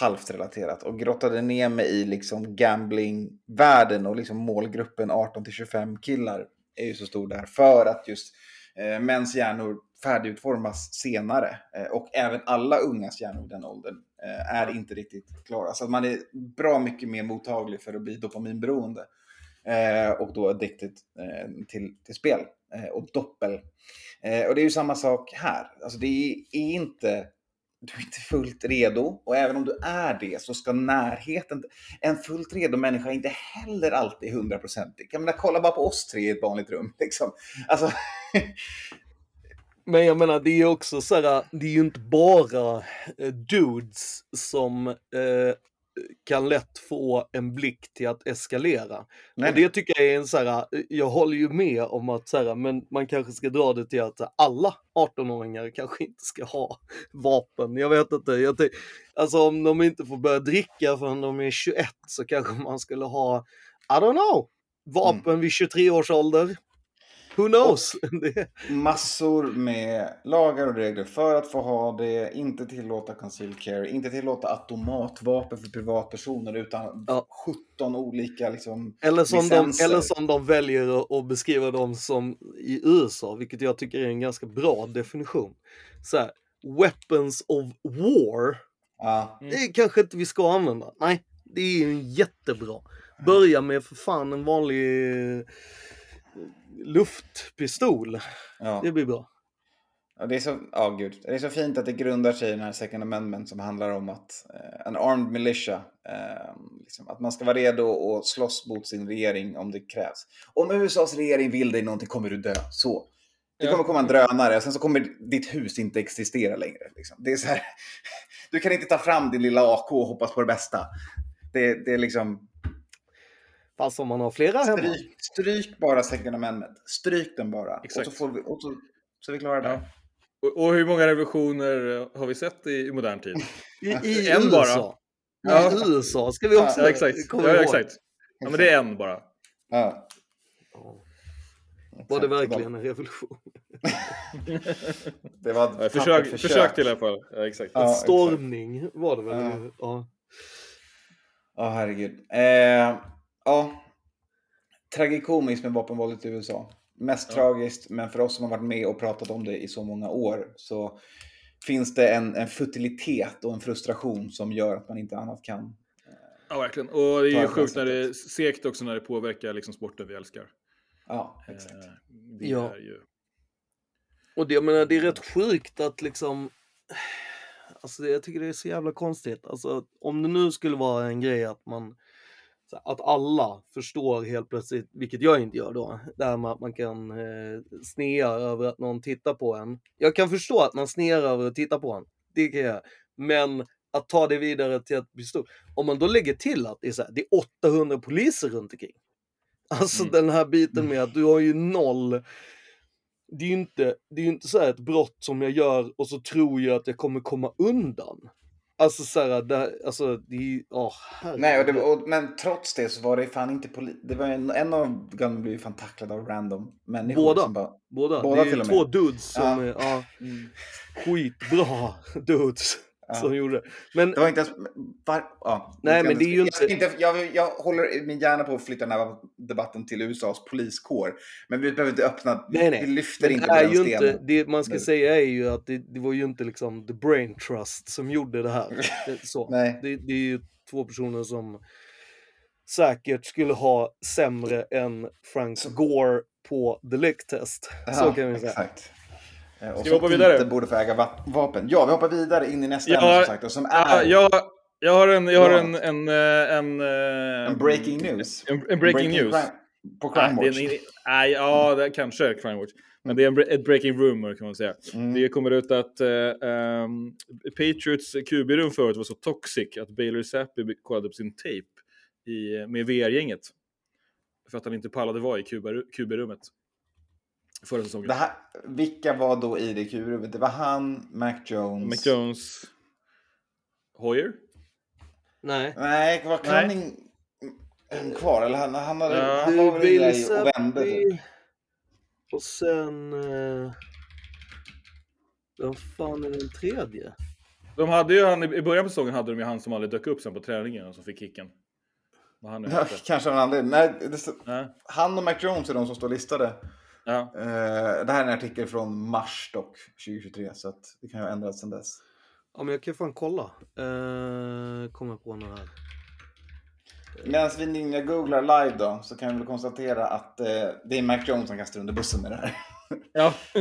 halvt relaterat och grottade ner mig i liksom gambling-världen och liksom målgruppen 18 till 25 killar är ju så stor där för att just eh, mäns hjärnor färdigutformas senare eh, och även alla ungas hjärnor i den åldern eh, är inte riktigt klara. Så man är bra mycket mer mottaglig för att bli dopaminberoende eh, och då addicted till, till spel och doppel. Och det är ju samma sak här. Alltså det är, är inte du är inte fullt redo och även om du är det så ska närheten, en fullt redo människa är inte heller alltid hundraprocentig. Jag menar, kolla bara på oss tre i ett vanligt rum. Liksom. Alltså, Men jag menar, det är ju också så här, det är ju inte bara eh, dudes som eh, kan lätt få en blick till att eskalera. nej, Och det tycker jag är en så här, eh, jag håller ju med om att så här, men man kanske ska dra det till att alla 18-åringar kanske inte ska ha vapen. Jag vet inte, jag alltså om de inte får börja dricka förrän de är 21 så kanske man skulle ha, I don't know, vapen vid 23 års ålder. Who knows? Massor med lagar och regler för att få ha det, inte tillåta concealed carry, inte tillåta automatvapen för privatpersoner utan Ja. 17 olika liksom, eller, som de, licenser. eller som de väljer att- beskriva dem som i USA, vilket jag tycker är en ganska bra definition. Så här, weapons of war, Ja, det kanske inte vi ska använda. Nej, det är ju jättebra. Börja med för fan en vanlig luftpistol. ja. Det blir bra. Ja, det, är så, ja, gud. det är så fint att det grundar sig i den här second amendment som handlar om att eh, en armed militia, eh, liksom, att man ska vara redo att slåss mot sin regering om det krävs. Om USAs regering vill dig någonting kommer du dö. Så. Det kommer komma en drönare och sen så kommer ditt hus inte existera längre. Liksom. Det är så här, du kan inte ta fram din lilla AK och hoppas på det bästa. Det, det är liksom, Fast om man har flera hemma. stryk, stryk bara second amendment. Stryk den bara. Exakt. Och så, får vi, och så, så vi klara där. Ja. Och, och hur många revolutioner har vi sett i, i modern tid? I, i En bara. USA. Ja. I USA ska vi också Ja, exakt. komma Ja, ihåg. exakt. Ja, men det är en bara. Ja. Var det verkligen en revolution? Det var ett tappert försök, försök till i alla fall. Ja, exakt. Ja, exakt. Stormning var det väl? Ja. Ja. Ja, herregud. Eh, ja. Tragikomiskt med vapenvåldet i USA. Mest Ja. tragiskt, men för oss som har varit med och pratat om det i så många år så finns det en, en futilitet och en frustration som gör att man inte annat kan. Ja, verkligen. Och det är ju sjukt när det är segt också när det påverkar liksom sporten vi älskar. Ja, exakt. Eh, Det Ja. är ju... Och det, jag menar, det är rätt sjukt att liksom... Alltså jag tycker det är så jävla konstigt. Alltså om det nu skulle vara en grej att man... Att alla förstår helt plötsligt, vilket jag inte gör då, det här med att man kan eh, snea över att någon tittar på en. Jag kan förstå att man snear över att titta på en. Det kan jag. Men att ta det vidare till att bli stor. Om man då lägger till att det är, så här, det är 800 poliser runt omkring. Alltså Mm. den här biten med att du har ju noll det är ju inte, det är inte så ett brott som jag gör och så tror jag att jag kommer komma undan. Alltså så här, det, alltså det åh Nej, och det, och, men trots det så var det fan inte poli- Det var en, en av gunmen blev fan tacklad av random människor. Båda. Bara, Båda, båda det är två dudes som Ja. är ja, skitbra dudes Ja. som gjorde. Men Det var inte ens... Var, ja, Nej, men det är ju inte- inte jag, jag håller min hjärna på att flytta den här debatten till USAs poliskår. Men vi behöver inte öppna... Nej, nej. Vi lyfter det inte är den stenen. inte, det man ska nu. säga är ju att det, det var ju inte liksom the brain trust som gjorde det här. Det, så. Nej. Det, det är ju två personer som säkert skulle ha sämre än Frank Gore på the lick test. Så kan vi säga. Exakt. Eh, Och vi som hoppa vidare? inte borde få äga va- vapen. Ja, vi hoppar vidare in i nästa Ja, ämne som sagt. Och som Ja, är jag, jag har en, jag har Ja. en, en, eh, en, eh, en breaking news. En, en breaking, news. crime- på Nej, Crime Watch. en- nej, ja, det kanske Crime Watch. Men det är en, ett breaking rumor kan man säga. Mm. Det kommer ut att eh, ehm, Patriots QB-rum förut var så toxic att Baylor Zappi kollade upp sin tape i, med VR-gänget. För att han inte pallade vara i QB- QB-rummet. Förra säsongen. Det här, vilka var då i det QB-rummet? Det var han, Mac Jones. Mac Jones. Hoyer? Nej. Nej, var Nej. Cunning kvar? Eller han, han, hade, Ja. han var väl i och vände typ. Och sen... Eh, vem fan är den tredje? De hade ju han, I början på säsongen hade de ju han som aldrig dök upp sen på träningen och som fick kicken. Vad han nu Ja, kanske av en anledning. Nej, det, Ja. han och Mac Jones är de som står listade. Ja. Eh, det här är en artikel från mars dock, 2023. Så att det kan ju ha ändrats sedan dess. Ja men jag kan fan kolla. Eh, kommer på några här. Medan vi ninja googlar live då, så kan vi väl konstatera att eh, det är Mac Jones som kastar under bussen med det här. ja.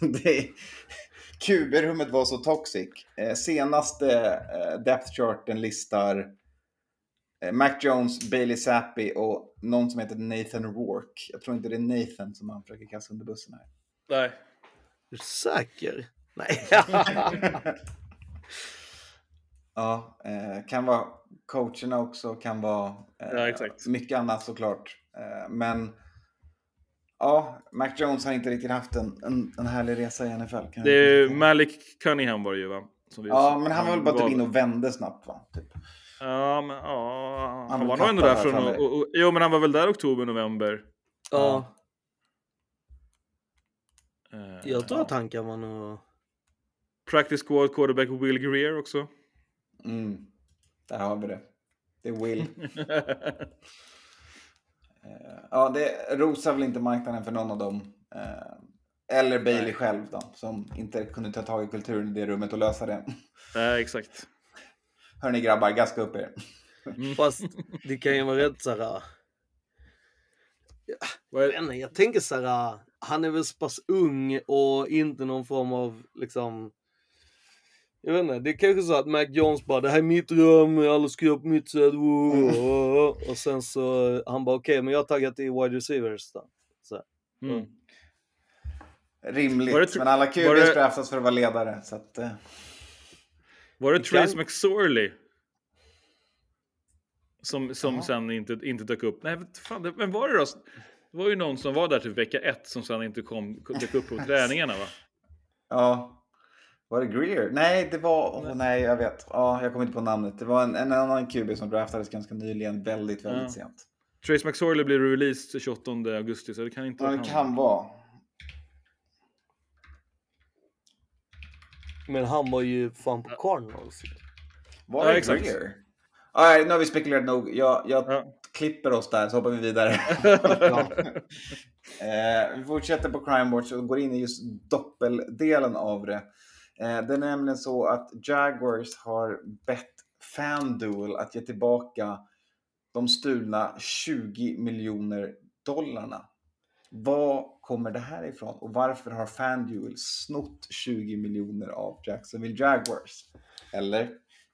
det är, QB-rummet var så toxic. Eh, senaste eh, depth charten listar eh, Mac Jones, Bailey Zappi och någon som heter Nathan Rourke. Jag tror inte det är Nathan som han försöker kasta under bussen här. Nej. Är du säker? Nej. Ja, eh, kan vara coacherna också, kan vara eh, Ja, exakt. mycket annat såklart. Eh, men ja, Mac Jones har inte riktigt haft en, en, en härlig resa i NFL. Kan Det är. Malik Cunningham var det ju va? Som vi- Ja, men han var väl bara typ in och vände snabbt va? Typ. Ja, men ja. Han, blev var nog ändå där från... Och, framme. och, jo, men han var väl där oktober, november. ja. Eh, Jag tror ja. att han kan vara nog... Practice squad quarterback Will Greer också. Mm. Där har vi det. Det är Will. Eh, ja, det rosar väl inte marknaden för någon av dem. Eh, eller Bailey Nej. själv då, som inte kunde ta tag i kulturen i det rummet och lösa det. Nej, exakt. Hörni grabbar, gaska upp er. Fast det kan ju vara rätt så här... Vad Jag, är- vet inte, jag tänker så här, han är väl så pass ung och inte någon form av liksom... Jag vet inte, det är kanske så att Mac Jones bara det här är mitt rum, alla ska göra på mitt sätt. wow." Och sen så han bara okej, men jag har taggat i wide receivers då. Så, Mm. Rimligt, men alla QBs det- draftas för att vara ledare. Så att, eh, Var det Trace kan- McSorley? Som, som Jaha. sen inte, inte dök upp. Nej, fan, det- vem var det då? Det var ju någon som var där till vecka ett som sen inte kom, dök upp på träningarna va? ja. Var det Greer? Nej, det var... åh, nej, jag vet. Ja, jag kommer inte på namnet. Det var en, en annan QB som draftades ganska nyligen, väldigt, väldigt Ja. sent. Trace McSorley blev released 28 augusti så det kan inte Ja, det kan vara. Men han var ju fan på Cardinals. Var Ja, det exakt. Greer? Nej, nu har vi spekulerat nog. Jag, jag Ja. klipper oss där så hoppar vi vidare. eh, vi fortsätter på Crime Watch och går in i just doppeldelen av det. Eh, det är nämligen så att Jaguars har bett FanDuel att ge tillbaka de stulna 20 miljoner dollarna. Var kommer det här ifrån och varför har FanDuel snott 20 miljoner av Jacksonville Jaguars? Eller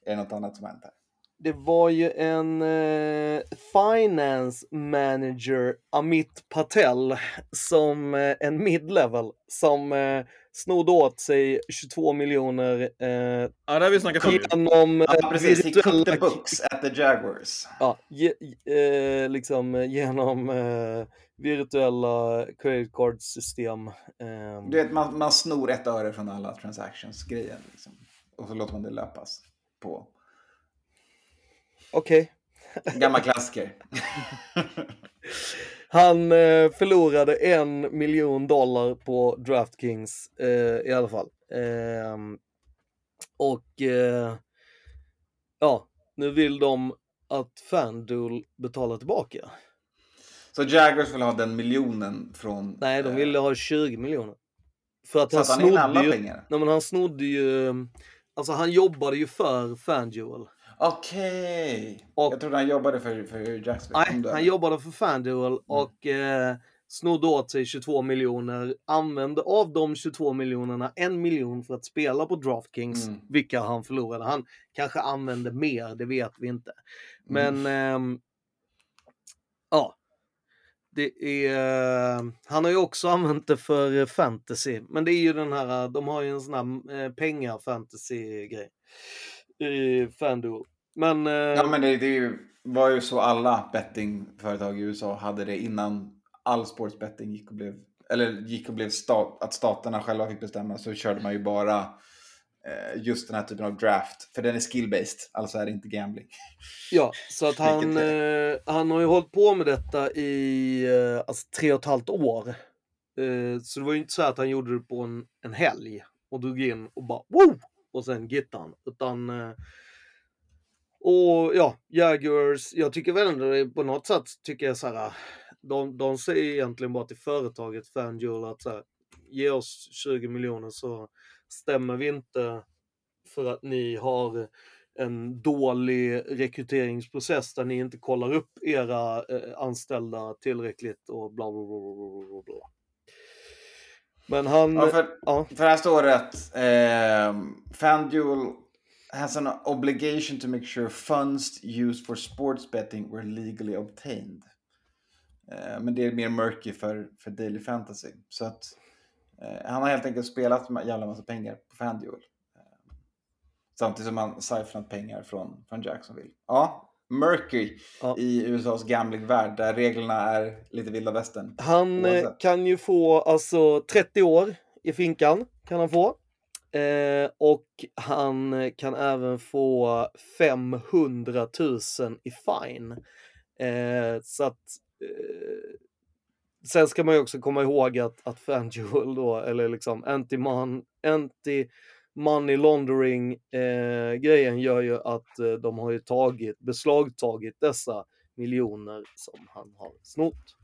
är det något annat som hänt här? Det var ju en eh, finance manager, Amit Patel, som eh, en mid-level, som eh, snodde åt sig 22 miljoner eh, Ja, det har vi snackat om. genom eh, Ja, precis. He cooked the virtuella books at the Jaguars. ja, ge, eh, liksom eh, genom eh, virtuella credit card-system. Eh, Du vet, man, man snor ett öre från alla transactions-grejen. Liksom. Och så låter man det löpas på. Okej. Gammal klassiker. Han eh, förlorade en miljon dollar på DraftKings eh, i alla fall. Ehm, och eh, ja, nu vill de att FanDuel betalar tillbaka. Så Jaguars vill ha den miljonen från... Nej, de eh, ville ha 20 miljoner. För att han han alla ju, pengar? nej, men han snodde ju, alltså han jobbade ju för FanDuel. Okej. Och- Jag trodde han jobbade för, för Jacksonville. Nej, han jobbade för Mm. FanDuel och eh, snodde åt sig 22 miljoner. Använde av de 22 miljonerna en miljon för att spela på DraftKings, Mm. vilka han förlorade. Han kanske använde mer, det vet vi inte. Mm. Men ehm, ja, det är, han har ju också använt det för eh, fantasy. Men det är ju den här, eh, de har ju en sån här eh, pengar-fantasy-grej i FanDuel. Men, Ja, men det, det var ju så alla bettingföretag i USA hade det innan all sportsbetting gick och blev, eller gick och blev stat, att staterna själva fick bestämma så körde man ju bara just den här typen av draft. För den är skill-based, alltså är det inte gambling. Ja, så att han, eh, han har ju hållit på med detta i eh, alltså, tre och ett halvt år. Eh, så det var ju inte så att han gjorde det på en, en helg och drog in och bara Woo! och sen gittade han. Utan, eh, och ja, Jaguars, jag tycker väl ändå på något sätt tycker jag så här, de, de säger egentligen bara till företaget FanDuel att så här, ge oss 20 miljoner så stämmer vi inte för att ni har en dålig rekryteringsprocess där ni inte kollar upp era eh, anställda tillräckligt och bla bla bla bla bla. Men han... Ja, för, ja. för här står det att eh, FanDuel has an obligation to make sure funds used for sports betting were legally obtained. Eh, men det är mer murky för, för Daily Fantasy. Så att han har helt enkelt spelat med jävla massa pengar på FanDuel. Eh, samtidigt som han siphonat pengar från, från Jacksonville. Ja, murky Ja. i USAs gamblingvärld där reglerna är lite vilda västern. Han eh, Oavsett. kan ju få alltså 30 år i finkan kan han få. Eh, och han eh, kan även få 500 000 i fine. Eh, så att eh, sen ska man ju också komma ihåg att, att FanDuel då, eller liksom anti-man, anti-money laundering eh, grejen gör ju att eh, de har ju tagit, beslagtagit dessa miljoner som han har snott.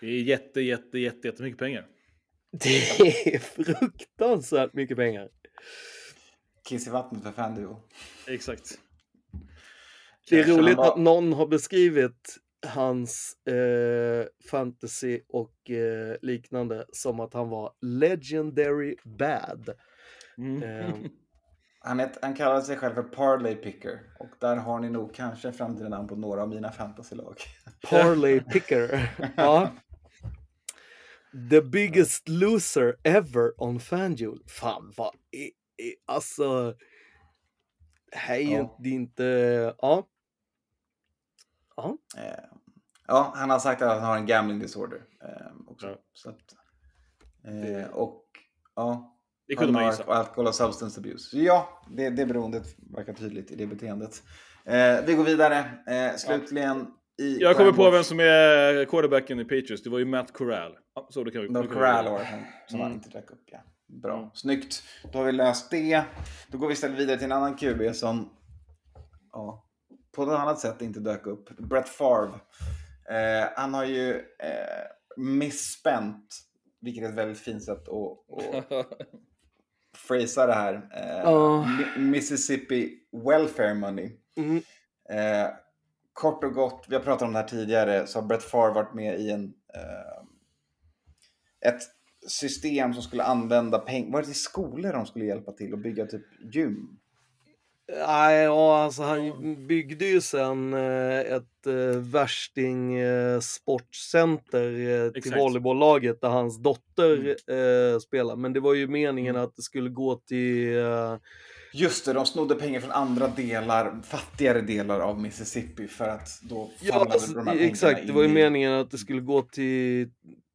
Det är jätte, jätte, jätte, jättemycket pengar. Det är fruktansvärt mycket pengar. Kiss i vattnet för FanDuel. Exakt. Det är roligt att någon har beskrivit hans eh, fantasy och eh, liknande som att han var legendary bad. Mm. Ehm, Han, är, han kallar sig själv för Parley Picker. Och där har ni nog kanske framtida namn på några av mina fantasylag. Parlay picker. ja. The biggest loser ever on FanDuel. Fan vad är, är, alltså. Ju Ja. det är inte, ja. Ja, Eh, ja, han har sagt att han har en gambling disorder. Eh, också. Ja. Så att, eh, och ja, Det kunde man har gissa. alkohol och substance abuse. Så ja, det, det beroendet verkar tydligt i det beteendet. Eh, vi går vidare. Eh, slutligen i... Jag kommer på vem som är quarterbacken i Patriots. Det var ju Matt Corral. Så det kan vi, No det Corral var det som, han Mm. inte drack upp. Ja. Bra, Mm. snyggt. Då har vi löst det. Då går vi istället vidare till en annan QB som ja, på ett annat sätt inte dök upp. Brett Favre. Eh, han har ju eh, misspänt, vilket är ett väldigt fint sätt att, att phrasa det här. Eh. Mi- Mississippi Welfare Money. mm, Eh, kort och gott, vi har pratat om det här tidigare, så har Brett Favre varit med i en, eh, ett system som skulle använda pengar. Var det till skolor de skulle hjälpa till och bygga typ gym? Nej, ja, alltså han byggde ju sen eh, ett eh, värsting eh, sportcenter eh, till Exakt. volleybolllaget där hans dotter eh, spelar. Men det var ju meningen att det skulle gå till Just det, de snodde pengar från andra delar, fattigare delar av Mississippi för att då Ja, alltså, de här pengarna exakt. Det var ju meningen att det skulle gå till,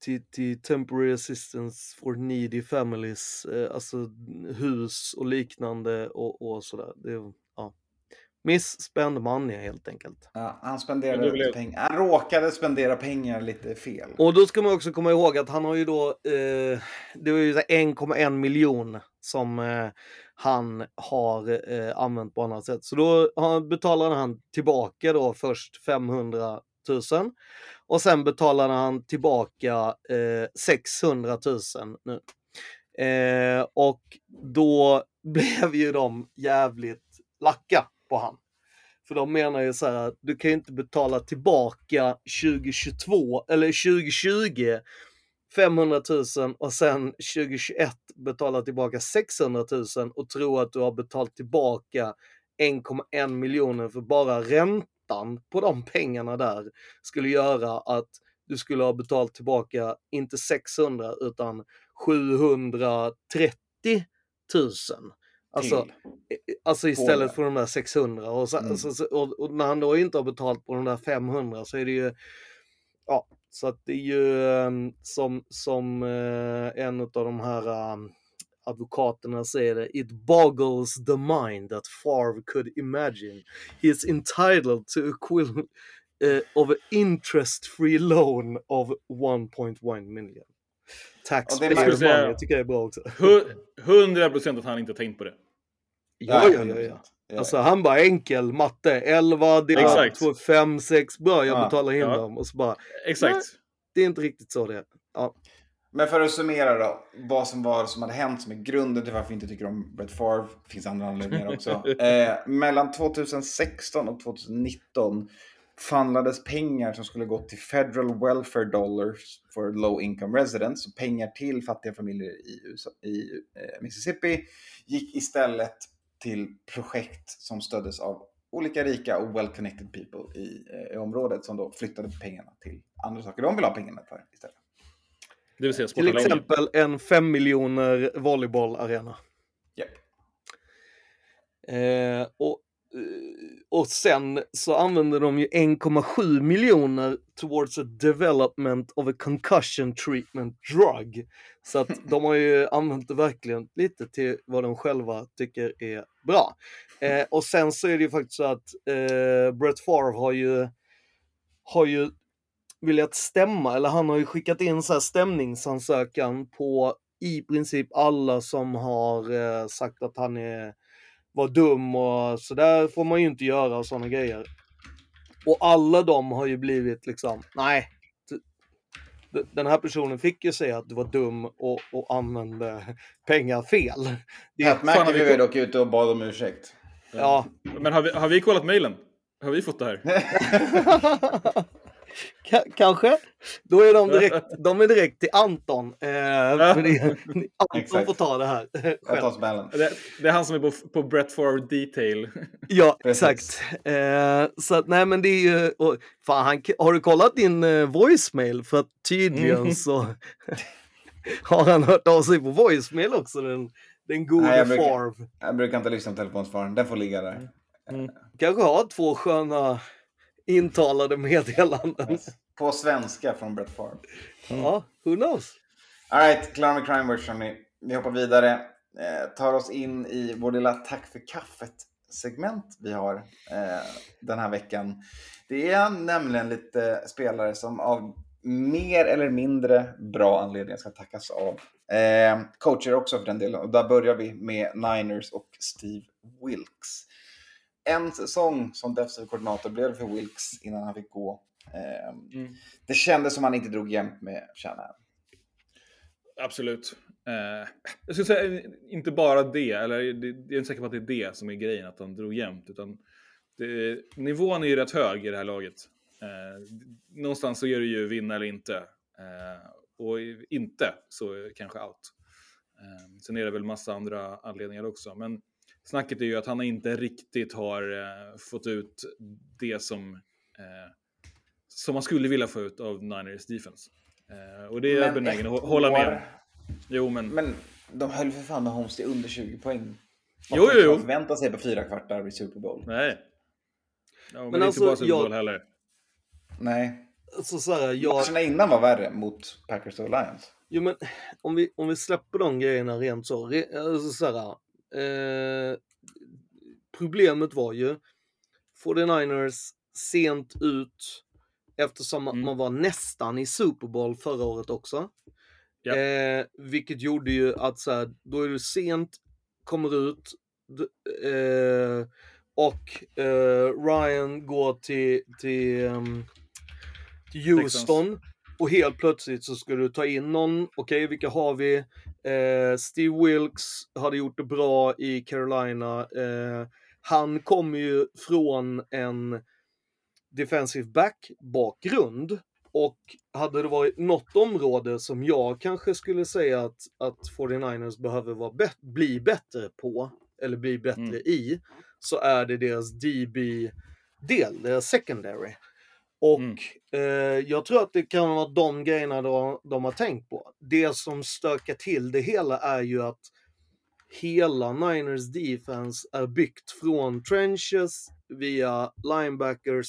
till, till temporary assistance for needy families, eh, alltså hus och liknande och, och sådär. Det, ja. Missspend money helt enkelt. Ja, han spenderade blev- pengar. Han råkade spendera pengar lite fel. Och då ska man också komma ihåg att han har ju då, eh, det var ju så här 1,1 miljon som eh, han har eh, använt på annat sätt. Så då betalade han tillbaka då först 500 000 och sen betalade han tillbaka eh, 600 000 nu. Eh, och då blev ju de jävligt lacka på han. För de menar ju så här att du kan ju inte betala tillbaka 2022 eller 2020 500 000 och sen 2021 betala tillbaka 600 000 och tro att du har betalt tillbaka 1,1 miljoner för bara räntan på de pengarna där skulle göra att du skulle ha betalt tillbaka inte 600 utan 730 000. Alltså. Alltså istället för de där 600 och, så, Mm. så, så, och, och när han då inte har betalt på de där 500 så är det ju ja, så att det är ju ehm, som, som eh, en av de här ehm, advokaterna säger det, it boggles the mind that Favre could imagine he is entitled to equivalent eh, of an interest-free loan of 1.1 million. Taxpayer säga- money, tycker jag är bra också. Hu- 100 procent att han inte tänkt på det. Ja, ja, ja, ja. Ja. Alltså han bara enkel matte, 11 delat Exakt. 2, 5, 6, bra jag Ja, betalar in ja. dem och så bara, Exakt. det är inte riktigt så det är. Ja. Men för att summera då, vad som var som hade hänt som är grunden till varför vi inte tycker om Brett Favre, finns andra anledningar också. eh, mellan 2016 och 2019 fanlades pengar som skulle gå till Federal Welfare Dollars for Low Income Residents, så pengar till fattiga familjer i, USA, i eh, Mississippi, gick istället till projekt som stöddes av olika rika och well-connected people i, eh, i området som då flyttade pengarna till andra saker de vill ha pengarna för istället. Det vill säga Till exempel en 5 miljoner volleybollarena. Japp. Eh, och, eh, och sen så använder de ju 1,7 miljoner towards a development of a concussion treatment drug. Så att de har ju använt det verkligen lite till vad de själva tycker är bra. Eh, och sen så är det ju faktiskt så att eh, Brett Favre har ju, har ju velat stämma, eller han har ju skickat in så här stämningsansökan på i princip alla som har eh, sagt att han är, var dum och så där får man ju inte göra och sådana grejer. Och alla de har ju blivit liksom, nej. Den här personen fick ju säga att du var dum och, och använde pengar fel. Har vi McAfee var dock ute och bad om ursäkt. ja, Men har vi, har vi kollat mejlen? Har vi fått det här? Ka- kanske. Då är de direkt, de är direkt till Anton. Eh, för det, Anton får ta det här själv. Det, det är han som är på, på Brett Favre Detail. Ja, Precis. exakt. Eh, så att, nej men det är ju, och, fan, han, har du kollat din eh, voicemail? För att tydligen Mm. så har han hört av sig på voicemail också, den, den gode Nej, jag brukar- Farv. Jag brukar inte lyssna på telefonsvararen. Den får ligga där. Kanske har två sköna intalade meddelanden. På svenska från Brett Favre. Ja, who knows? Alright, klara med Crime hörni. Vi hoppar vidare. Eh, tar oss in i vår lilla Tack för kaffet-segment vi har eh, den här veckan. Det är nämligen lite spelare som av mer eller mindre bra anledningar ska tackas av. Eh, coacher också för den delen. Och där börjar vi med Niners och Steve Wilkes. En säsong som defensiv koordinator blev det för Wilkes innan han fick gå. Eh, Mm. Det kändes som han inte drog jämnt med Shanahan. Absolut. Eh, jag skulle säga eh, inte bara det, eller det, jag är inte säker på att det är det som är grejen, att han drog jämnt. Utan det, nivån är ju rätt hög i det här laget. Eh, någonstans så är det ju vinna eller inte. Eh, och inte så kanske out. Eh, sen är det väl massa andra anledningar också. Men snacket är ju att han inte riktigt har eh, fått ut det som, eh, som man skulle vilja få ut av Niners defense. Eh, och det är jag benägen att hålla med om. Jo, men... Men de höll för fan med Holmes till under 20 poäng. Jo, jo, jo. Man förväntar sig på fyra kvartar i Super Bowl. Nej. Ja, men, Men alltså, inte bara Super jag- Bowl heller. Nej. Alltså så här, jag, Matcherna innan var värre mot Packers och Lions. Jo, men om vi, om vi släpper de grejerna rent så. Re, alltså, så här, eh, problemet var ju 49ers sent ut eftersom Mm. man var nästan i Super Bowl förra året också. Ja. Eh, vilket gjorde ju att så här, då är du sent, kommer ut eh, och eh, Ryan går till, till, ehm, till Houston. Och helt plötsligt så ska du ta in någon. Okej, vilka har vi? Eh, Steve Wilkes hade gjort det bra i Carolina. Eh, han kommer ju från en defensive back-bakgrund. Och hade det varit något område som jag kanske skulle säga att, att 49ers behöver vara bet- bli bättre på, eller bli bättre Mm. i, så är det deras DB-del, deras secondary. Och Mm. eh, jag tror att det kan vara de grejerna de, de har tänkt på. Det som stökar till det hela är ju att hela Niners defense är byggt från trenches via linebackers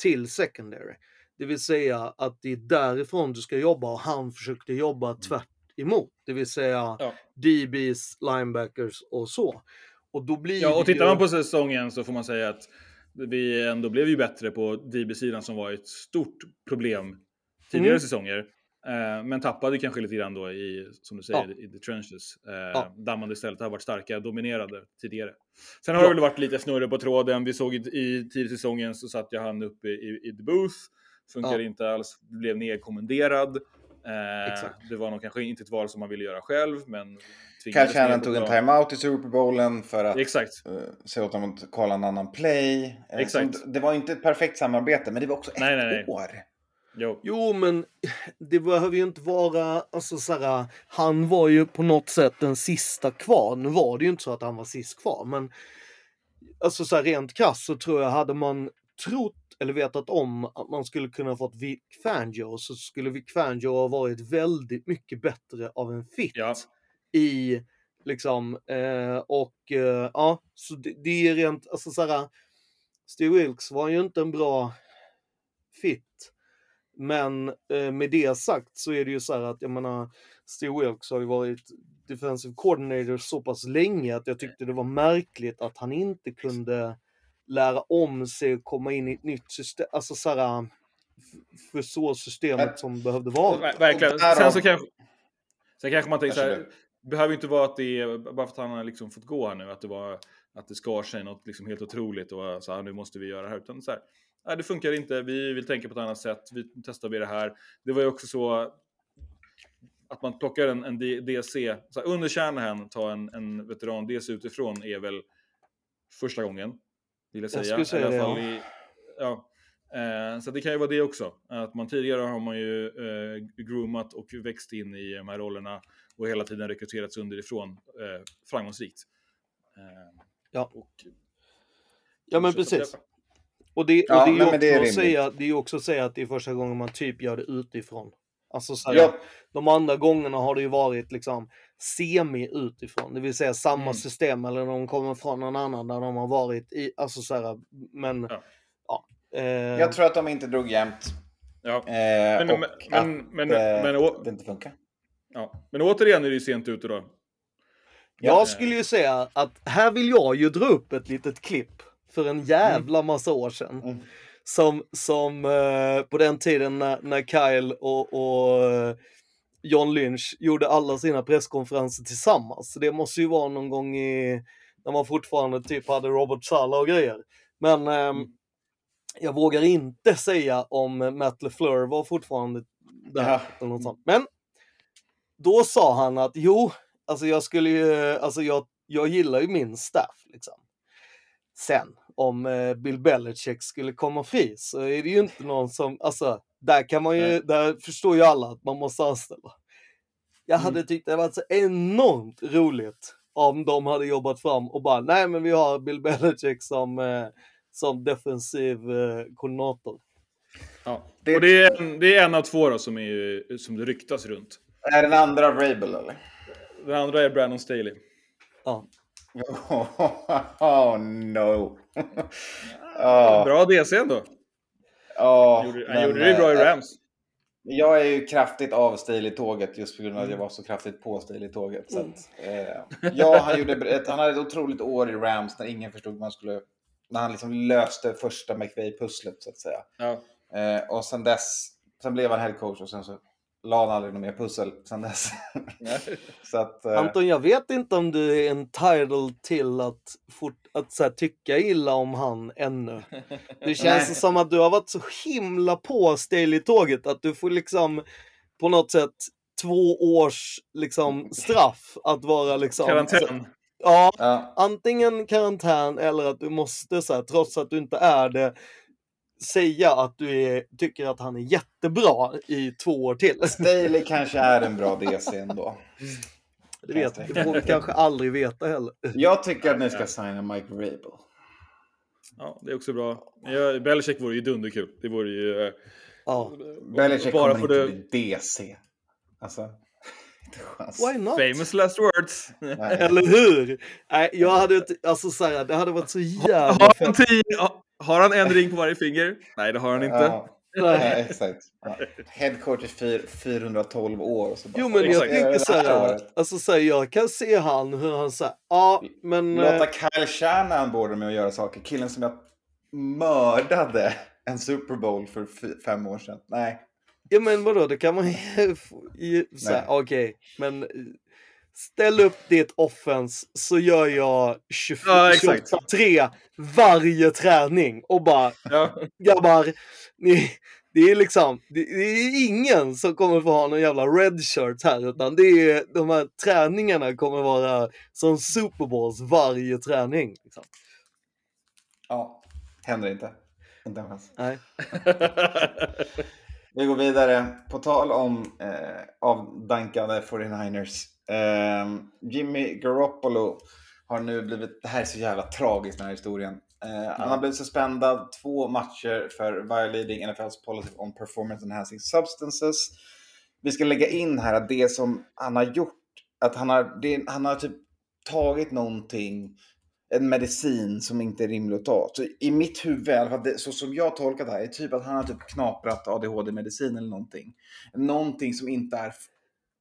till secondary. Det vill säga att det är därifrån du ska jobba och han försökte jobba tvärt emot. Det vill säga Ja. DBs, linebackers och så. Och då blir Ja, och tittar ju... man på säsongen så får man säga att vi ändå blev ju bättre på DB-sidan som var ett stort problem tidigare Mm. säsonger. Eh, men tappade kanske lite grann då i, som du säger, i the trenches. Eh, Ja. Där man istället har varit starka, dominerade tidigare. Sen har Ja. det väl varit lite snurre på tråden. Vi såg i, i tidig säsongen så satt jag han uppe i, i the booth. Funkade Ja. inte alls, blev nedkommenderad. Eh, Exakt. det var nog kanske inte ett val som man ville göra själv, men Shannon ner tog en timeout i Super Bowlen för att Exakt. uh, se åt dem att kolla en annan play. Eh, Exakt. så det var inte ett perfekt samarbete, men det var också Nej, ett nej, nej. år. Jo. Jo, men det behöver ju inte vara, alltså så här, han var ju på något sätt den sista kvar. Nu var det ju inte så att han var sist kvar, men alltså så här, rent krasst så tror jag, hade man trott eller vetat om att man skulle kunna fått Vic Fangio så skulle Vic Fangio ha varit väldigt mycket bättre av en fit Ja. i liksom eh, och eh, ja, så det, det är rent, alltså så här, Steve Wilkes var ju inte en bra fit. Men eh, med det sagt så är det ju så här att jag menar Steve Wilkes har ju varit defensive coordinator så pass länge att jag tyckte det var märkligt att han inte kunde lära om sig och komma in i ett nytt system. Alltså så här, för så systemet som behövde vara. Ver- Verkligen. Sen så kanske, sen kanske man tänker så här, behöver ju inte vara att det är, bara för att han har liksom fått gå här nu, att det var att det skar sig något liksom helt otroligt och så här, nu måste vi göra det här. Utan så här, nej, det funkar inte, vi vill tänka på ett annat sätt, vi testar vi det här. Det var ju också så att man plockar en, en DC, så här, under Shanahan, ta en, en veteran DC utifrån är väl första gången, vill jag säga. skulle säga I alla det, fall ja. i, ja. Eh, så det kan ju vara det också. Att man tidigare har man ju eh, groomat och växt in i de här rollerna och hela tiden rekryterats underifrån eh, framgångsrikt. Eh, Ja. Och, Ja men precis. det- Och det, Ja, och det, är ju men det är också att säga, det är också att säga att det är första gången man typ gör det utifrån. Alltså så här, Ja, De andra gångerna har det ju varit liksom semi utifrån, det vill säga samma Mm. system eller de kommer från någon annan där de har varit i, alltså så här, men Ja. ja. eh, jag tror att de inte drog jämnt. ja. Eh, Men, och men, att men, men, eh, men, å, det inte funkar. ja. men återigen är det ju sent ute då. Jag skulle ju säga att här vill jag ju dra upp ett litet klipp för en jävla massa år sedan. Mm. Som, som eh, på den tiden när, när Kyle och, och John Lynch gjorde alla sina presskonferenser tillsammans. Så det måste ju vara någon gång i, när man fortfarande typ hade Robert Sala och grejer. Men Mm. jag vågar inte säga om Matt LeFleur var fortfarande där. Ja. Eller något sånt. Men då sa han att jo, alltså jag skulle ju, alltså jag, jag gillar ju min staff liksom. Sen om eh, Bill Belichick skulle komma fri så är det ju inte någon som, alltså där kan man ju, Nej. där förstår ju alla att man måste anställa. Jag Mm. hade tyckt det varit så enormt roligt om de hade jobbat fram och bara, nej men vi har Bill Belichick som, eh, som defensiv eh, koordinator. Ja. Det- Och det är, en, det är en av två då som, är, som det ryktas runt. Är den andra Rabel eller? Den andra är Brandon Staley. Ja. Oh no. oh, Bra DC ändå. Gjorde, han men, gjorde det bra i eh, Rams. Jag är ju kraftigt av stil i tåget just på grund av att jag Mm. var så kraftigt på stil i tåget. Så att, eh, ja, han, gjorde, ett, han hade ett otroligt år i Rams när ingen förstod vad man skulle... När han liksom löste första McVay-pusslet så att säga. Ja. Eh, och sen dess, sen blev han head coach och sen så la han aldrig något mer pussel sen dess. så att, eh, Anton, jag vet inte om du är entitled till att, fort, att så här, tycka illa om han ännu. Det känns som att du har varit så himla på Staley-tåget att du får liksom på något sätt två års liksom straff att vara liksom... Karantän. Ja, ja, antingen karantän eller att du måste, så här, trots att du inte är det, säga att du är, tycker att han är jättebra i två år till. Staley kanske är en bra DC ändå. Det, vet, det får vi kanske aldrig veta heller. Jag tycker att ni ska signa Mike Rabel. Ja, det är också bra. Ja, Belichick vore ju dunderkul. Det vore ju... eh, Ja. Belichick bara kommer för inte det bli DC. Alltså, inte chans. Why not? famous last words. Nej. Eller hur? Nej, jag hade inte, alltså så här, det hade varit så jävla Har han, tio, har han en ring på varje finger? Nej, det har han inte. Ja, Nej. exakt. Ja. Head coach i fyr, 412 år. Och så bara, Jo men jag tänker så här alltså så här, jag kan se han hur han säger, ja men... eh, Låta Kyle Shanahan båda med att göra saker. Killen som jag mördade en Super Bowl för fem år sedan. Nej. Ja men vadå, det kan man ju okej, men eh, ställ upp ditt offense så gör jag 24, Ja, exakt. 23 varje träning och bara Ja. grabbar, ni, det är liksom, det, det är ingen som kommer få ha någon jävla red shirt här utan det är, de här träningarna kommer vara som Super Bowls varje träning. Liksom. Ja, händer inte. Inte en chans. Nej. Vi går vidare. På tal om eh, avdankade 49ers. Eh, Jimmy Garoppolo har nu blivit, det här är så jävla tragiskt den här historien. Eh, Han har blivit suspendad två matcher för violating NFLs policy on performance enhancing substances. Vi ska lägga in här att det som han har gjort, att han har, det, han har typ tagit någonting en medicin som inte är rimlig att ta. Så i mitt huvud, det- så som jag tolkar det här, är typ att han har typ knaprat ADHD-medicin eller någonting. Någonting som inte är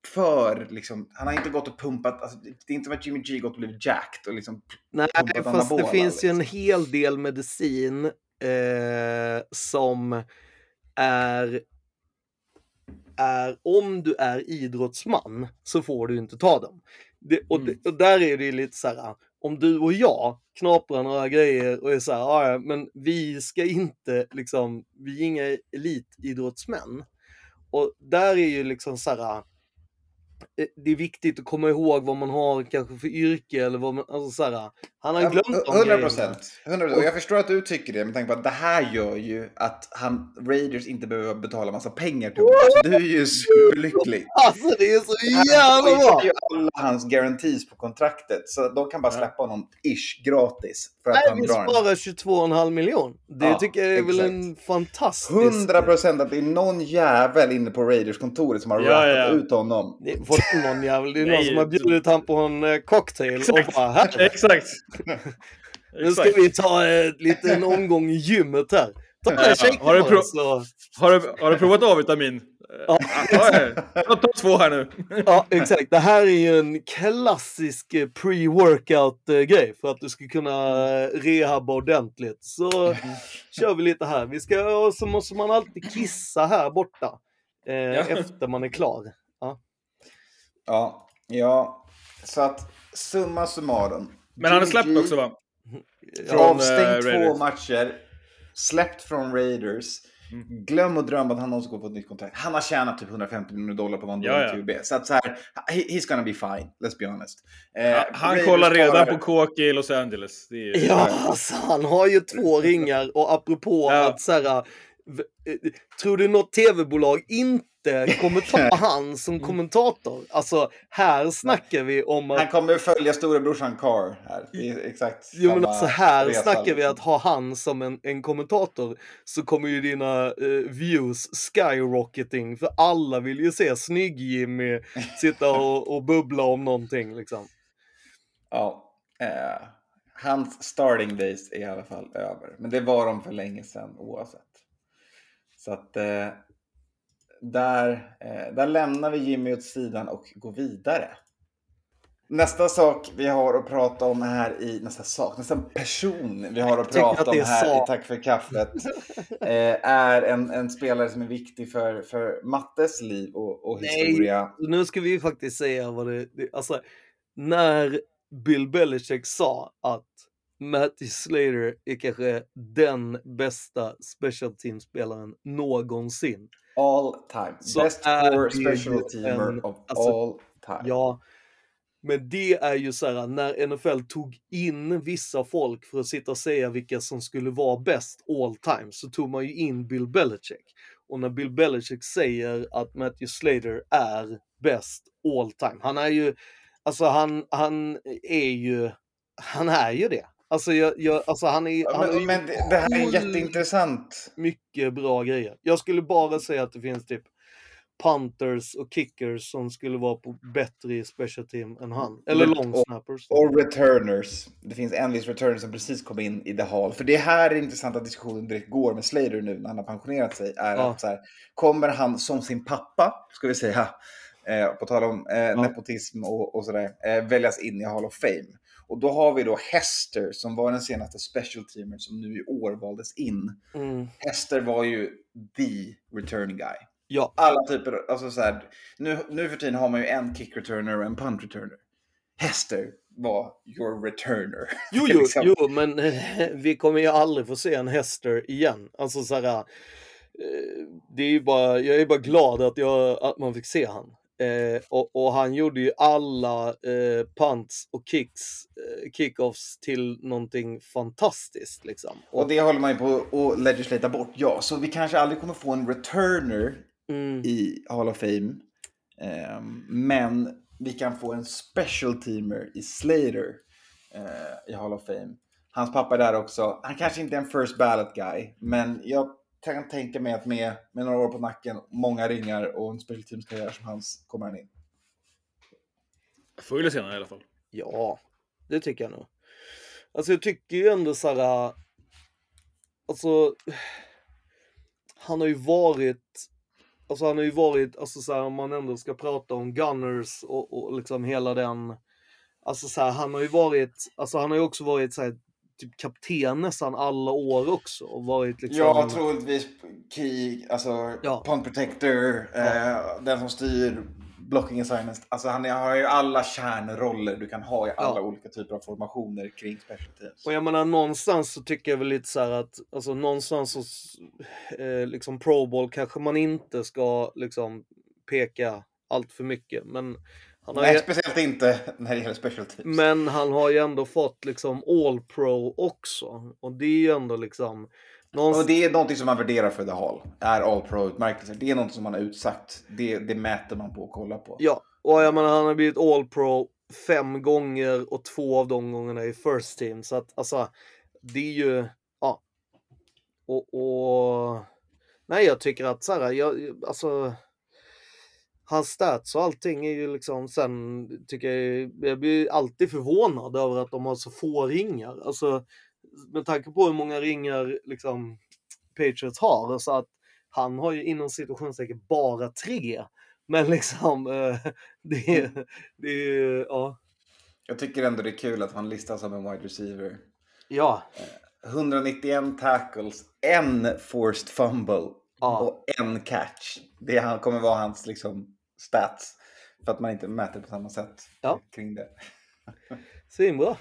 för, liksom, han har inte gått och pumpat, alltså, det det är inte som att Jimmy G gått och blivit jacked och liksom Nej, fast det anabola, finns ju en liksom. hel del medicin eh, som är, är om du är idrottsman så får du inte ta dem. Det, och, det, och där är det lite så här, om du och jag knaprar några grejer och är så här, ah, "Ja, men vi ska inte liksom, vi är inga elitidrottsmän. Och där är ju liksom så här, eh, det är viktigt att komma ihåg vad man har kanske för yrke eller vad man, alltså så här, han har glömt de 100 grejerna. procent. Och jag förstår att du tycker det med tanke på att det här gör ju att han, Raiders inte behöver betala massa pengar till honom. Så du är ju superlycklig. Alltså det är så jävla bra! ju alla hans guarantees på kontraktet. Så de kan bara släppa honom ish gratis. För att Nej, han vi sparar 22,5 miljon. Det Ja, tycker jag är väl exakt. en fantastisk... 100 procent att det är någon jävel inne på Raiders-kontoret som har Ja, rattat ja. ut honom. Det är någon jävel? Det är någon Nej, som har bjudit han på en eh, cocktail och Exakt. bara här, Exakt. nu ska vi ta en liten omgång i gymmet här. Ta med Ja, shaken har du prov- så... Har du, har du provat A-vitamin? Ja. Ja, ja. Ta, ta två här nu. Ja, exakt. Det här är ju en klassisk eh, pre-workout eh, grej för att du ska kunna eh, rehabba ordentligt. Så kör vi lite här. Vi ska, och så måste man alltid kissa här borta eh, efter man är klar. Ja, ja. Så att summa summarum. Men han är släppt G också va? Ja, Från, Avstängt eh, två matcher. Släppt från Raiders. Mm. Glöm att drömma att han någonsin går på ett nytt kontrakt. Han har tjänat typ 150 miljoner dollar på vad han Ja, ja. QB. Så att så här, he, he's gonna be fine. Let's be honest. Eh, Ja, han Raiders kollar redan tar- på kåk i Los Angeles. Det är, Ja, alltså, han har ju två ringar och apropå Ja. att så här, eh, tror du något tv-bolag inte kommer ta han som kommentator? Alltså, här snackar vi om att Han kommer följa storebrorsan Carr här. Exakt Jo men alltså här resa, snackar vi liksom. att ha han som en, en kommentator så kommer ju dina eh, views skyrocketing för alla vill ju se snygg-Jimmy sitta och, och bubbla om någonting liksom. Ja. Eh, hans starting days är i alla fall över. Men det var de för länge sedan oavsett. Så att eh, där, eh, där lämnar vi Jimmy åt sidan och går vidare. Nästa sak vi har att prata om här i, nästa sak, nästa person vi har att prata om här sak. i Tack för kaffet eh, är en, en spelare som är viktig för, för Mattes liv och, och Nej. historia. Nu ska vi ju faktiskt säga vad det, det alltså när Bill Belichick sa att Matty Slater är kanske den bästa special team-spelaren någonsin. All time. Så Best four special teamer en- of alltså, all time. Ja, men det är ju så här när NFL tog in vissa folk för att sitta och säga vilka som skulle vara bäst all time så tog man ju in Bill Belichick. Och när Bill Belichick säger att Matthew Slater är bäst all time, han är ju, alltså han, han är ju, han är ju det. Alltså, jag, jag, alltså han är Ja, han men, ju men det, det här är jätteintressant. mycket bra grejer. Jag skulle bara säga att det finns typ punters och kickers som skulle vara på bättre i special team än han. Eller Men- long och- returners. Det finns en viss returner som precis kom in i The Hall. För det här är intressanta diskussionen direkt går med Slater nu när han har pensionerat sig. Är Ja. att så här, kommer han som sin pappa, ska vi säga, eh, på tal om eh, nepotism och, och sådär, eh, väljas in i Hall of Fame. Och då har vi då Hester som var den senaste special teamer som nu i år valdes in. Mm. Hester var ju the return guy. Ja, Alla typer, alltså så här, nu, nu för tiden har man ju en kick returner och en punt returner. Hester var your returner. jo, jo, Liksom. jo, men vi kommer ju aldrig få se en Hester igen. Alltså så här, eh, det är ju bara, jag är bara glad att, jag, att man fick se han. Eh, och, och han gjorde ju alla eh, punts och kicks, eh, kickoffs till någonting fantastiskt liksom. Och det håller man ju på att legislata bort, ja. Så vi kanske aldrig kommer få en returner Mm. i Hall of Fame. Ehm, men vi kan få en special teamer i Slater eh, i Hall of Fame. Hans pappa är där också. Han kanske inte är en first ballot guy, men jag kan tänka mig att med, med några år på nacken, många ringar och en special teams karriär som hans kommer han in. Förr eller senare i alla fall. Ja, det tycker jag nog. Alltså jag tycker ju ändå så här. Alltså. Han har ju varit. Alltså han har ju varit, alltså så här, om man ändå ska prata om Gunners och, och liksom hela den. Alltså så här, han har ju varit, alltså han har ju också varit så här typ kapten nästan alla år också. Och varit liksom... Ja, troligtvis key, alltså Ja. punt protector, eh, den som styr blocking assignments. Alltså han har ju alla kärnroller du kan ha i alla Ja. olika typer av formationer kring special teams. Och jag menar någonstans så tycker jag väl lite så här att, alltså någonstans så, eh, liksom pro bowl kanske man inte ska liksom peka allt för mycket. Men Nej, ju, speciellt inte när det gäller special teams. men han har ju ändå fått liksom all pro också. Och det är ju ändå liksom, Och någonstans, det är någonting som man värderar för The Hall. Är All Pro-utmärkelser. Det är något som man har utsagt. Det, det mäter man på och kollar på. ja. Och jag menar han har blivit all pro fem gånger och två av de gångerna i first team. Så att alltså, det är ju, ja. Och, och nej jag tycker att så här, jag, alltså hans stats och allting är ju liksom sen tycker jag, jag blir alltid förvånad över att de har så få ringar. Alltså med tanke på hur många ringar liksom Patriots har så att han har ju inom situationstecken bara tre. Men liksom eh, det är, det är ja. Jag tycker ändå det är kul att han listas som en wide receiver. Ja, 191 tackles, en forced fumble Ja. och en catch. Det kommer vara hans liksom, stats. För att man inte mäter på samma sätt Ja. kring det. svinbra.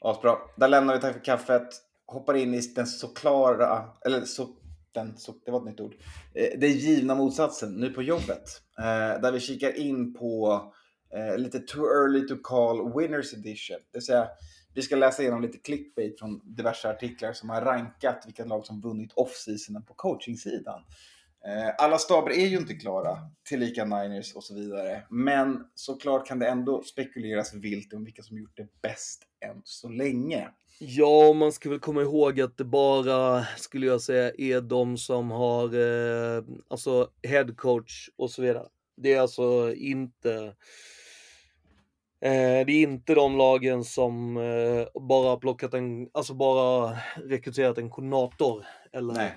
Asbra. Där lämnar vi tack för kaffet. Hoppar in i den såklara, eller så, den, så, det var ett nytt ord. Eh, den givna motsatsen, nu på jobbet. Eh, där vi kikar in på eh, lite too early to call winners edition. Det vill säga, vi ska läsa igenom lite clickbait från diverse artiklar som har rankat vilka lag som vunnit off-seasonen på coachingsidan. Eh, Alla staber är ju inte klara, tillika Niners och så vidare. Men såklart kan det ändå spekuleras vilt om vilka som gjort det bäst än så länge. Ja, man ska väl komma ihåg att det bara, skulle jag säga, är de som har eh, alltså head coach och så vidare. Det är alltså inte eh, det är inte de lagen som eh, bara plockat en, alltså bara rekryterat en koordinator eller Nej.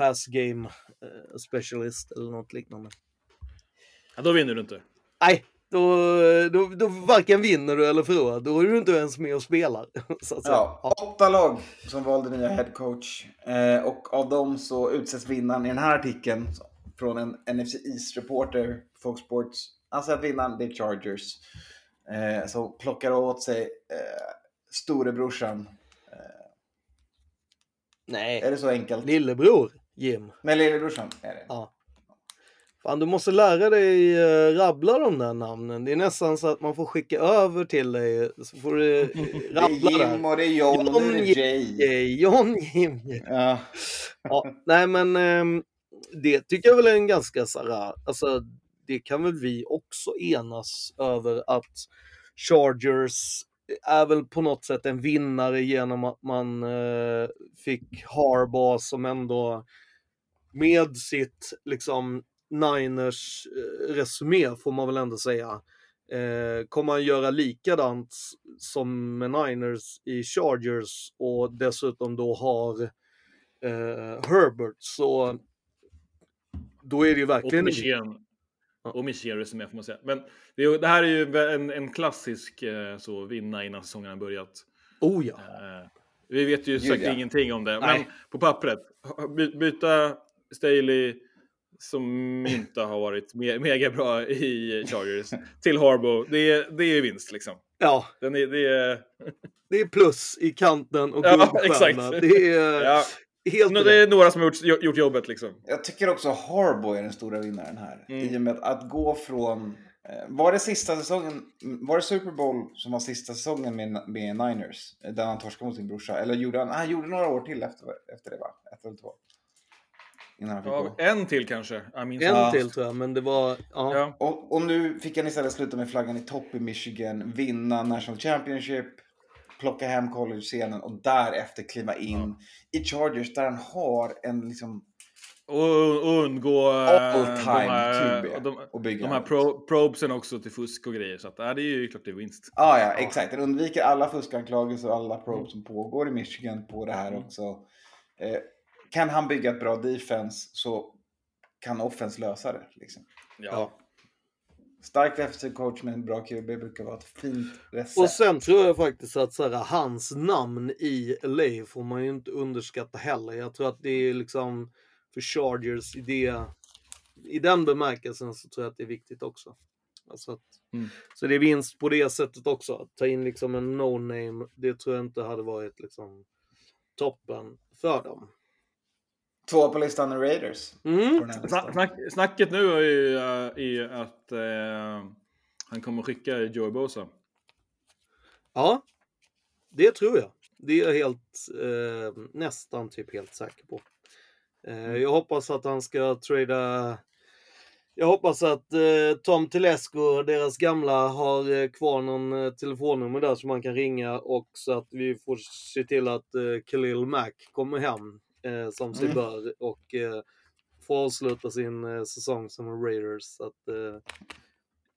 Pass game eh, specialist eller något liknande. Ja, då vinner du inte. Nej, då, då, då varken vinner du eller förlorar. Då är du inte ens med och spelar. Så att säga. Ja, åtta lag som valde nya headcoach. Eh, och av dem så utsätts vinnaren i den här artikeln från en NFC East-reporter, Fox Sports. Han säger att vinnaren det är Chargers. Eh, som plockar åt sig eh, storebrorsan. Nej, Är det så enkelt? lillebror Jim. Nej, lillebrorsan är det. Ja. Fan, du måste lära dig uh, rabbla de där namnen. Det är nästan så att man får skicka över till dig så får du Det rabbla är Jim där. och det är John och det är Jay. John Jim. Ja. Ja, nej men ehm, det tycker jag väl är en ganska så här, alltså det kan väl vi också enas över att Chargers är väl på något sätt en vinnare genom att man eh, fick Harbaugh som ändå med sitt liksom Niners eh, resumé får man väl ändå säga eh, kommer han göra likadant som med Niners i Chargers och dessutom då har eh, Herbert så då är det ju Och verkligen Michigan. Ja. Och Michigan resumé får man säga. Men det, är, det här är ju en, en klassisk eh, så vinna innan säsongen har börjat. Oh ja. Eh, vi vet ju säkert ja. ingenting om det, men Nej. på pappret. by- Byta Staley som inte har varit me mega bra i Chargers till Harbo. Det är, det är vinst liksom. Ja, Den är, det är, det är plus i kanten och Ja, guldstjärna. exakt. Det är ja, helt det rätt. är några som har gjort, gjort jobbet liksom. Jag tycker också Harbour är den stora vinnaren här. Mm. I och med att, att gå från... eh, Var det sista säsongen, var det Super Bowl som var sista säsongen med, med Niners? eh, Där han torskade mot sin brorsa? Eller gjorde han, han gjorde några år till efter, efter det va? Ett eller två. Innan han fick Ja, gå. en till kanske. En. Ja. till tror jag, men det var... Ja. Ja. Och, och nu fick han istället sluta med flaggan i topp i Michigan, vinna National Championship, plocka hem college-scenen och därefter kliva in i Chargers där han har en liksom Och, undgå eh, all de time här, QB de, och bygga. de här pro, probesen också till fusk och grejer. Så att, ja, det är ju klart det är vinst. Ah, ja, exakt. Den undviker alla fuskanklagelser och alla probes som pågår i Michigan på det här Mm. också. Eh, kan han bygga ett bra defense så kan offense lösa det. Liksom. Ja. Stark defensiv coach med en bra QB brukar vara ett fint recept. Och sen tror jag faktiskt att så här, hans namn i LA får man ju inte underskatta heller. Jag tror att det är liksom för Chargers i det, i den bemärkelsen så tror jag att det är viktigt också. Alltså att, Mm. Så det är vinst på det sättet också. Att ta in liksom en no-name, det tror jag inte hade varit liksom toppen för dem. Två på listan är Raiders. Mm. Sna- listan. Snack, snacket nu är ju uh, är att eh, han kommer skicka Joey Bosa. Ja, det tror jag. Det är jag helt, eh, nästan typ helt säker på. Eh, jag hoppas att han ska trada jag hoppas att eh, Tom Telesco, deras gamla, har eh, kvar någon eh, telefonnummer där som man kan ringa och så att vi får se till att eh, Khalil Mack kommer hem eh, som sig Mm. bör och eh, får avsluta sin eh, säsong som Raiders. Så att, eh,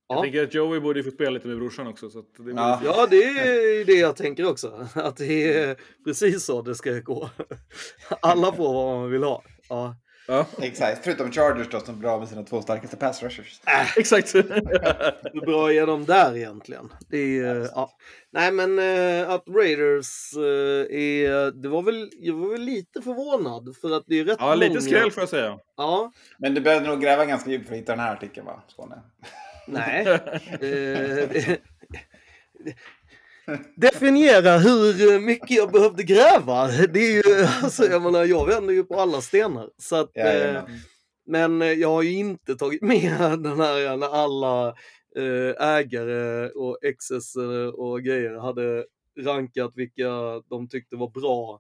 Jag Ja. tänker att Joey borde få spela lite med brorsan också. Så att det blir Ja. Ja, det är det jag tänker också. Att det är precis så det ska gå. Alla får vad man vill ha. Ja. Ja. Exakt, förutom Chargers då som blir av med sina två starkaste pass rushers. Exakt. Hur bra är de där egentligen? Det är, ja. Nej, men eh, att Raiders eh, är... Det var väl, jag var väl lite förvånad för att det är rätt ja, lite många... skräll får jag säga. Ja, Men du behövde nog gräva ganska djupt för att hitta den här artikeln va, Skåne? nej. Definiera hur mycket jag behövde gräva. Det är ju, alltså, jag menar, jag vänder ju på alla stenar. Så att, eh, Jajamän. Men eh, jag har ju inte tagit med den här när alla eh, ägare och exes eh, och grejer hade rankat vilka de tyckte var bra.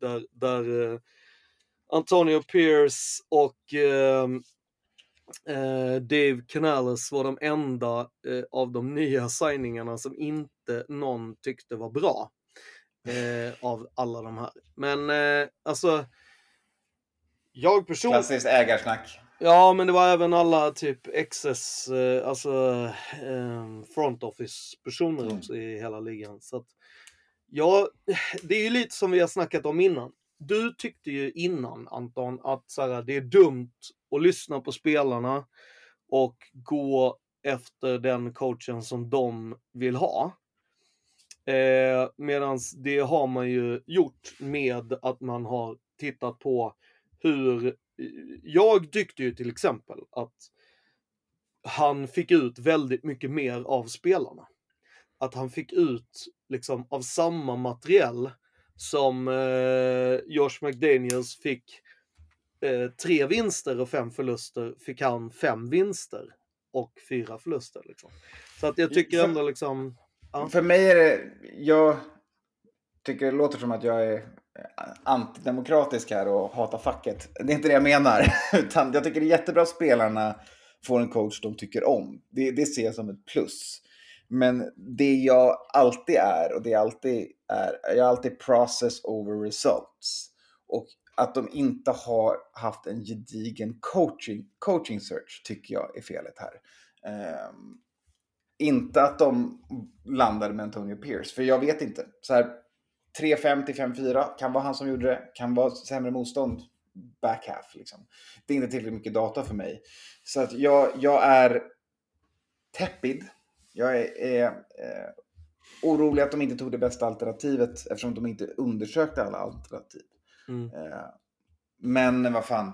Där där Antonio Pierce och eh, Dave Canales var de enda eh, av de nya signingarna som inte någon tyckte var bra. Eh, av alla de här. Men eh, alltså jag personligen... Klassiskt ägarsnack. Ja, men det var även alla typ XS, eh, alltså eh, front office personer Mm. också i hela ligan. Så att, ja, det är ju lite som vi har snackat om innan. Du tyckte ju innan Anton att så här, det är dumt och lyssna på spelarna och gå efter den coachen som de vill ha. Eh, Medan det har man ju gjort med att man har tittat på hur... Eh, jag tyckte ju till exempel att han fick ut väldigt mycket mer av spelarna. Att han fick ut liksom av samma materiell som eh, Josh McDaniels fick eh, tre vinster och fem förluster, fick han fem vinster och fyra förluster. Liksom. Så att jag tycker För- ändå liksom... Ja. För mig är det, jag tycker det låter som att jag är antidemokratisk här och hatar facket. Det är inte det jag menar. Utan jag tycker det är jättebra att spelarna får en coach de tycker om. Det, det ser jag som ett plus. Men det jag alltid är, och det jag alltid är, jag är alltid process over results. Och att de inte har haft en gedigen coaching, coaching search tycker jag är felet här. Ehm, inte att de landade med Antonio Pierce, för jag vet inte. Så här, 3-5 till 5-4 kan vara han som gjorde det, kan vara sämre motstånd back half. Liksom. Det är inte tillräckligt mycket data för mig. Så att jag, jag är teppid. Jag är, är eh, orolig att de inte tog det bästa alternativet eftersom de inte undersökte alla alternativ. Mm. Eh, men vad fan.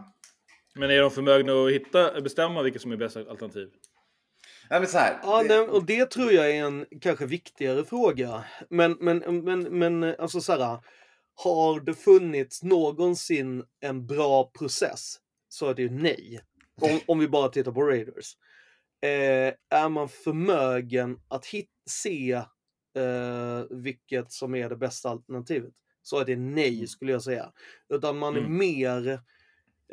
Men är de förmögna att hitta, bestämma vilket som är bästa alternativ? Nej, men så här, Ja, det- det, och det tror jag är en kanske viktigare fråga. Men, men, men, men alltså så här, har det funnits någonsin en bra process? Så är det ju nej. Om, om vi bara tittar på Raiders. Eh, är man förmögen att hit, se eh, vilket som är det bästa alternativet? Så är det nej, skulle jag säga. Utan man är Mm. mer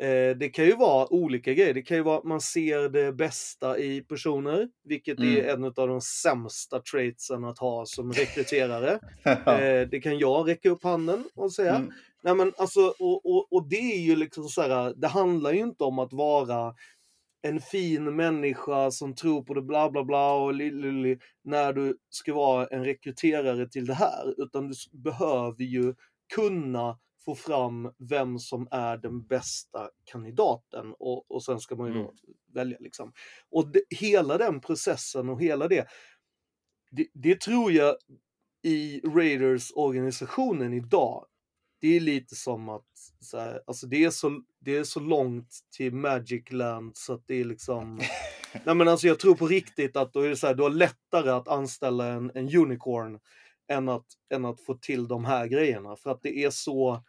Eh, det kan ju vara olika grejer. Det kan ju vara att man ser det bästa i personer, vilket är Mm. en av de sämsta traitsen att ha som rekryterare. Eh, det kan jag räcka upp handen och säga. Mm. Nej, men alltså, och, och, och det är ju liksom så här, det handlar ju inte om att vara en fin människa som tror på det bla bla bla och li, li, li, när du ska vara en rekryterare till det här. Utan du behöver ju kunna få fram vem som är den bästa kandidaten och, och sen ska man ju då Mm. välja. Liksom. Och det, hela den processen och hela det, det, det tror jag i Raiders-organisationen idag, det är lite som att så här, alltså det, är så, det är så långt till Magic Land så att det är liksom... Nej men alltså jag tror på riktigt att då är det så här, du har lättare att anställa en, en unicorn än att, än att få till de här grejerna. För att det är så...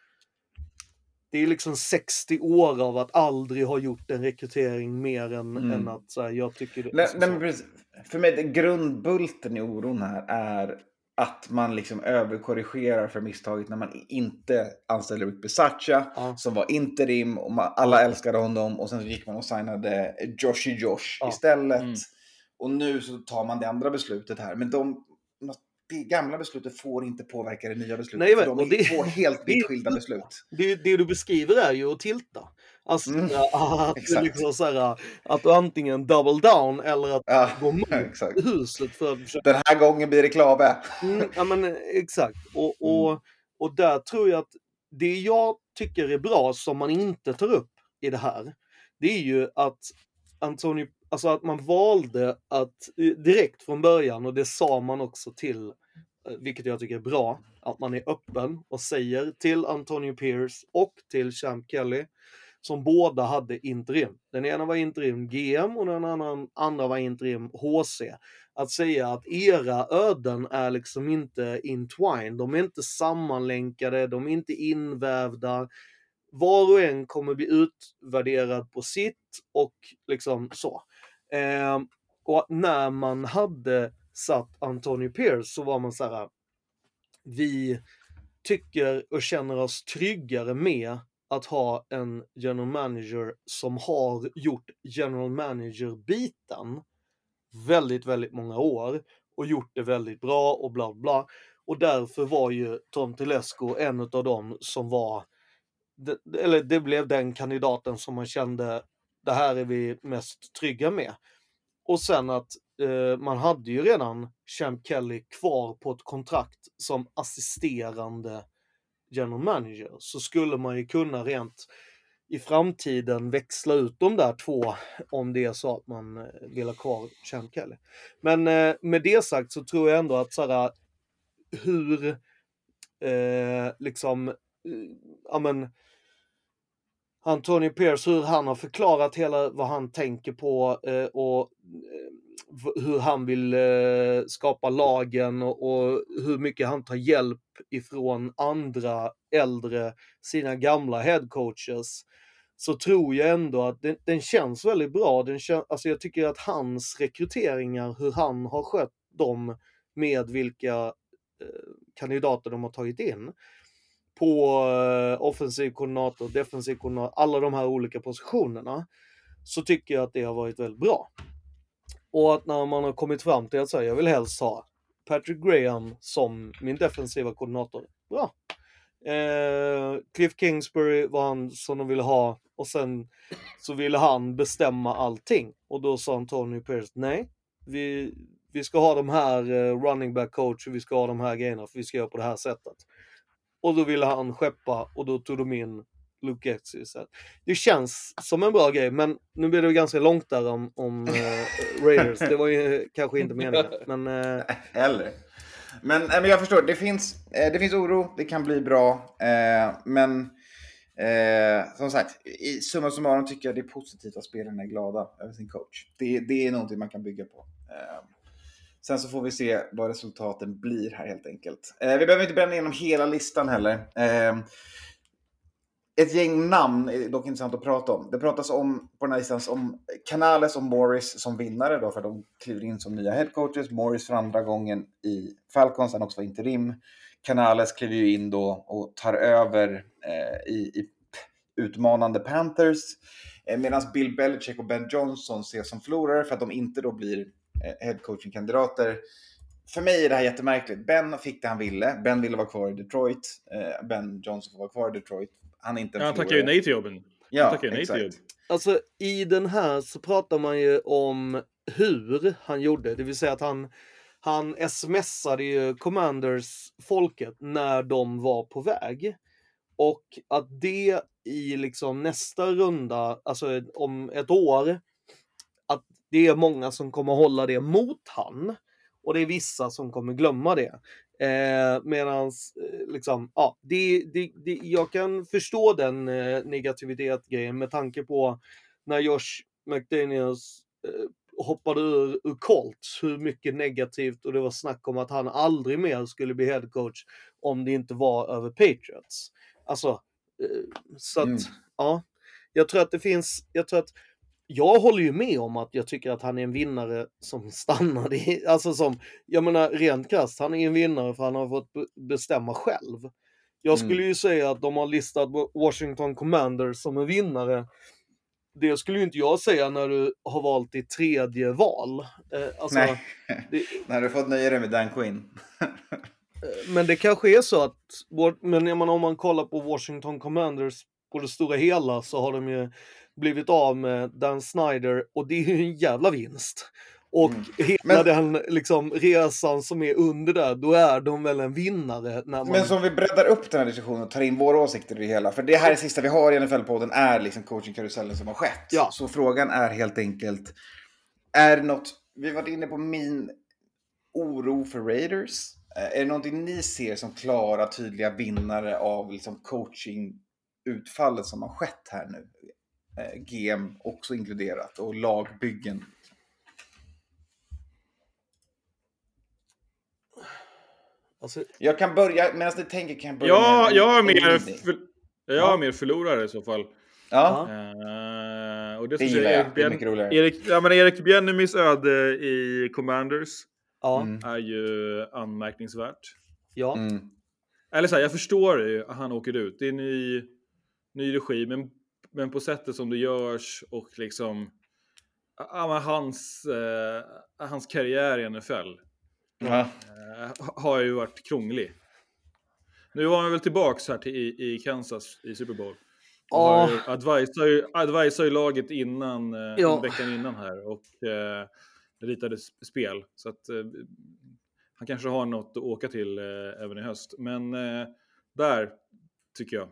Det är liksom 60 år av att aldrig ha gjort en rekrytering mer än, Mm. än att så här, jag tycker det Nej, nej, men precis. För mig, grundbulten i oron här är att man liksom överkorrigerar för misstaget när man inte anställer Rick Bisaccia Ja. som var interim och man, alla älskade honom och sen så gick man och signade Joshy Josh Ja. istället. Mm. Och nu så tar man det andra beslutet här. Men de, det gamla beslutet får inte påverka det nya beslutet. Nej, men- för de och det- är två helt är- vitt skilda beslut. Det, det du beskriver är ju att tilta. Alltså Mm, att, du exakt. liksom så här, att du antingen double down eller att Ja, gå mot exakt. huset för att Den här gången blir det Klave. Mm, ja men eh, exakt. Och, Mm. och, och där tror jag att det jag tycker är bra som man inte tar upp i det här, det är ju att Antonio, alltså att man valde att eh, direkt från början, och det sa man också till, eh, vilket jag tycker är bra, att man är öppen och säger till Antonio Pierce och till Champ Kelly, som båda hade interim. Den ena var interim GM och den annan, andra var interim HC att säga att era öden är liksom inte intwined, de är inte sammanlänkade, de är inte invävda. Var och en kommer bli utvärderad på sitt och liksom så. Eh, och när man hade satt Anthony Pierce så var man så här. Vi tycker och känner oss tryggare med att ha en general manager som har gjort general manager-biten väldigt, väldigt många år och gjort det väldigt bra och bla bla. Och därför var ju Tom Telesco en av dem som var, eller det blev den kandidaten som man kände, det här är vi mest trygga med. Och sen att eh, man hade ju redan Champ Kelly kvar på ett kontrakt som assisterande general manager så skulle man ju kunna rent i framtiden växla ut de där två om det är så att man eh, vill ha kvar Champ Kelly. Men eh, med det sagt så tror jag ändå att såhär, hur eh, liksom, eh, ja Antonio Pierce, hur han har förklarat hela vad han tänker på eh, och eh, hur han vill eh, skapa lagen och, och hur mycket han tar hjälp ifrån andra äldre, sina gamla headcoaches så tror jag ändå att den, den känns väldigt bra. Den kän, alltså jag tycker att hans rekryteringar, hur han har skött dem med vilka eh, kandidater de har tagit in på eh, offensiv koordinator, defensiv koordinator, alla de här olika positionerna, så tycker jag att det har varit väldigt bra. Och att när man har kommit fram till att säga jag vill helst ha Patrick Graham som min defensiva koordinator, bra. Eh, Cliff Kingsbury var han som de ville ha och sen så ville han bestämma allting. Och då sa Antonio Pierce, nej, vi, vi ska ha de här eh, running back coach och vi ska ha de här grejerna för vi ska göra på det här sättet. Och då ville han skeppa och då tog de in Luke istället. Det känns som en bra grej, men nu blir det ganska långt där om, om eh, Raiders. Det var ju kanske inte meningen. Men eh, Heller. Men, nej, men jag förstår, det finns, eh, det finns oro, det kan bli bra. Eh, men eh, som sagt, i summa summarum tycker jag det är positivt att spelarna är glada över sin coach. Det, det är någonting man kan bygga på. Sen så får vi se vad resultaten blir här helt enkelt. Eh, vi behöver inte bränna igenom hela listan heller. Eh, ett gäng namn är dock intressant att prata om. Det pratas om på den här listan om Canales och Morris som vinnare då för att de kliver in som nya headcoaches. Morris för andra gången i Falcons, han också var interim. Canales kliver ju in då och tar över eh, i, i utmanande Panthers. Eh, Medan Bill Belichick och Ben Johnson ses som förlorare för att de inte då blir headcoaching-kandidater. För mig är det här jättemärkligt. Ben fick det han ville. Ben ville vara kvar i Detroit. Eh, Ben Johnson får vara kvar i Detroit. Han är inte en Ja, han tackar ju nej till jobben. Ja, han nej till. Alltså i den här så pratar man ju om hur han gjorde, det vill säga att han, han smsade ju Commanders-folket när de var på väg. Och att det i liksom nästa runda, alltså om ett år, det är många som kommer hålla det mot han. Och det är vissa som kommer glömma det. Eh, medans, eh, liksom, ja, det, det, det, jag kan förstå den eh, negativitet-grejen med tanke på när Josh McDaniels eh, hoppade ur, ur Colts, hur mycket negativt och det var snack om att han aldrig mer skulle bli head coach om det inte var över Patriots. Alltså, eh, så att, Mm. ja, jag tror att det finns, jag tror att jag håller ju med om att jag tycker att han är en vinnare som stannar i, alltså som, jag menar rent krasst, han är en vinnare för han har fått be- bestämma själv. Jag Mm. skulle ju säga att de har listat Washington Commanders som en vinnare. Det skulle ju inte jag säga när du har valt ditt tredje val. Eh, alltså, Nej, det, när du fått nöja dig med Dan Quinn. men det kanske är så att, men jag menar, om man kollar på Washington Commanders på det stora hela så har de ju blivit av med Dan Snyder och det är ju en jävla vinst. Och Mm. hela Men- den liksom resan som är under där, då är de väl en vinnare. Man... Men som vi breddar upp den här diskussionen och tar in våra åsikter i det hela. För det här är det sista vi har i NFL-podden är liksom coachingkarusellen som har skett. Ja. Så frågan är helt enkelt, är det något, vi varit inne på min oro för Raiders. Eh, Är det någonting ni ser som klara, tydliga vinnare av liksom coachingutfallet som har skett här nu? Eh, GM också inkluderat och lagbyggen. Alltså, Jag kan börja, medan ni tänker kan jag börja Ja, med jag är mer, för, jag Ja. är mer förlorare i så fall. Ja, Eh, och det, det gillar jag. Erik, Det är mycket roligare. Erik, ja, men Erik Bienemis öde i Commanders ja, Mm. är ju anmärkningsvärt. ja. Mm. Eller så här, jag förstår ju att han åker ut. Det är ny, ny regi, men, men på sättet som det görs och liksom hans, eh, hans karriär i NFL Ja. eh, har ju varit krånglig. Nu var han väl tillbaks här till, i, i Kansas i Super Bowl. Ju- Advisar ju, advisar ju laget innan, eh, Ja. veckan innan här och eh, ritade spel. Så att eh, han kanske har något att åka till eh, även i höst. Men eh, där tycker jag.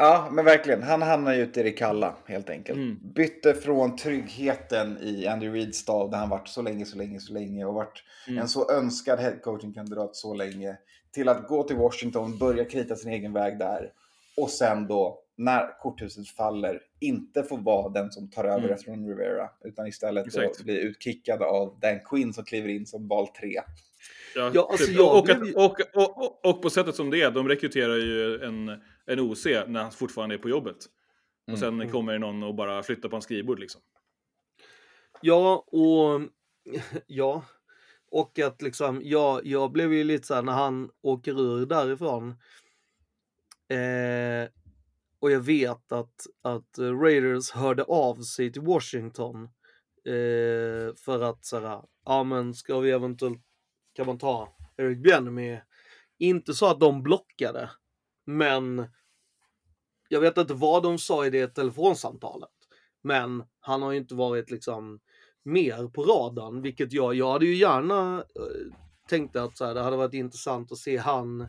Ja, men verkligen. Han hamnar ju ute i det kalla, helt enkelt. Mm. Bytte från tryggheten i Andy Reeds stad, där han varit så länge, så länge, så länge och varit Mm. en så önskad headcoaching-kandidat så länge, till att gå till Washington, börja krita sin egen väg där och sen då, när korthuset faller, inte få vara den som tar över Mm. efter Ron Rivera, utan istället bli utkickad av Dan Quinn som kliver in som val 3. Ja, Ja, alltså typ. och, blev och, och, och, på sättet som det är, de rekryterar ju en, en OC när han fortfarande är på jobbet. Och sen Mm. kommer det någon och bara flyttar på en skrivbord liksom. Ja, och ja. Och att liksom, ja, jag blev ju lite så här när han åker ur därifrån. Eh, och jag vet att, att Raiders hörde av sig till Washington. Eh, för att så här, ja men ska vi eventuellt, kan man ta Eric Bieniemy? Inte så att de blockade, men jag vet inte vad de sa i det telefonsamtalet. Men han har ju inte varit liksom mer på radarn, vilket jag, jag hade ju gärna eh, tänkt att så här, det hade varit intressant att se han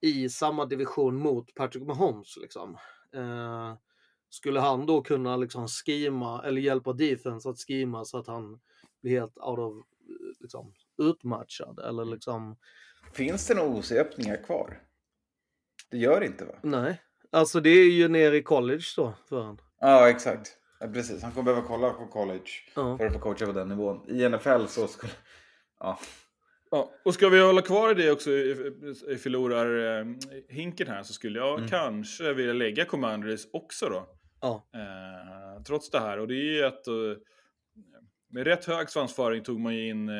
i samma division mot Patrick Mahomes. Liksom. Eh, skulle han då kunna liksom skima eller hjälpa defense att skima så att han blir helt out of, eh, liksom, utmatchad eller liksom, Finns det några OC-öppningar kvar? Det gör det inte va? nej. Alltså det är ju nere i college då för han. Ja, exakt. Ja, precis. Han kommer behöva kolla på college Ja. för att få coacha på den nivån. I NFL så skulle... Ja. Ja, och ska vi hålla kvar i det också, i, i förlorar-hinken här, så skulle jag Mm. kanske vilja lägga Commanders också då. Ja. Eh, trots det här. Och det är ju att eh, med rätt hög svansföring tog man ju in eh,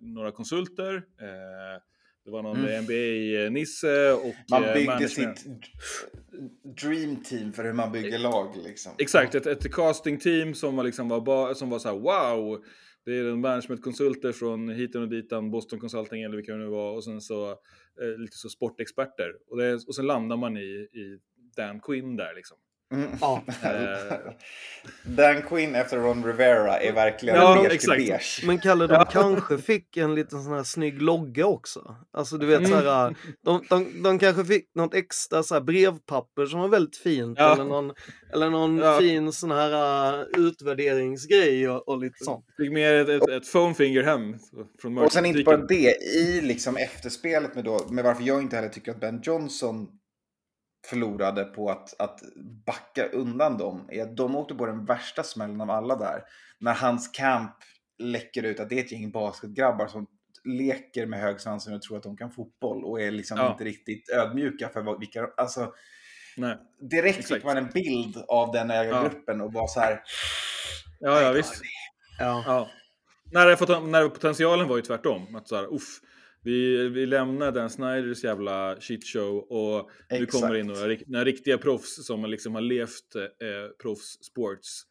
några konsulter. Eh, det var någon Mm. NBA-nisse och Man eh, byggde management. sitt dream team för hur man bygger lag liksom. Exakt, ett, ett casting-team som var, liksom var, som var så här wow. Det är en managementkonsulter från hiten och ditan, Boston Consulting eller vilka det nu var. Och sen så eh, lite så sportexperter. Och, det, och sen landar man i, i Dan Quinn där liksom. Mm. Ja. Eh. Dan Quinn efter Ron Rivera är verkligen Ja, beige till exakt. beige. Men Kalle, de kanske fick en liten sån här snygg logga också. Alltså du vet Mm. så här, de, de, de kanske fick något extra så här brevpapper som var väldigt fint. Ja. Eller någon, eller någon Ja. fin sån här uh, utvärderingsgrej och, och lite sånt. Fick med ett, ett, ett phone finger hem från Och sen inte bara det, i liksom efterspelet med, då, med varför jag inte heller tycker att Ben Johnson förlorade på att, att backa undan dem, är att de åkte på den värsta smällen av alla där. När hans camp läcker ut att det är ett gäng basketgrabbar som leker med högsvansen och tror att de kan fotboll och är liksom Ja. inte riktigt ödmjuka för vad, vilka... Alltså, Nej. direkt Exakt. fick man en bild av den ägargruppen och var så här... Ja, ja, visst. Ja. Ja. När, när potentialen var ju tvärtom. Att så här, uff, vi, vi lämnar Dan Snyders jävla shitshow och nu kommer in några, några riktiga proffs som liksom har levt eh, proffssports.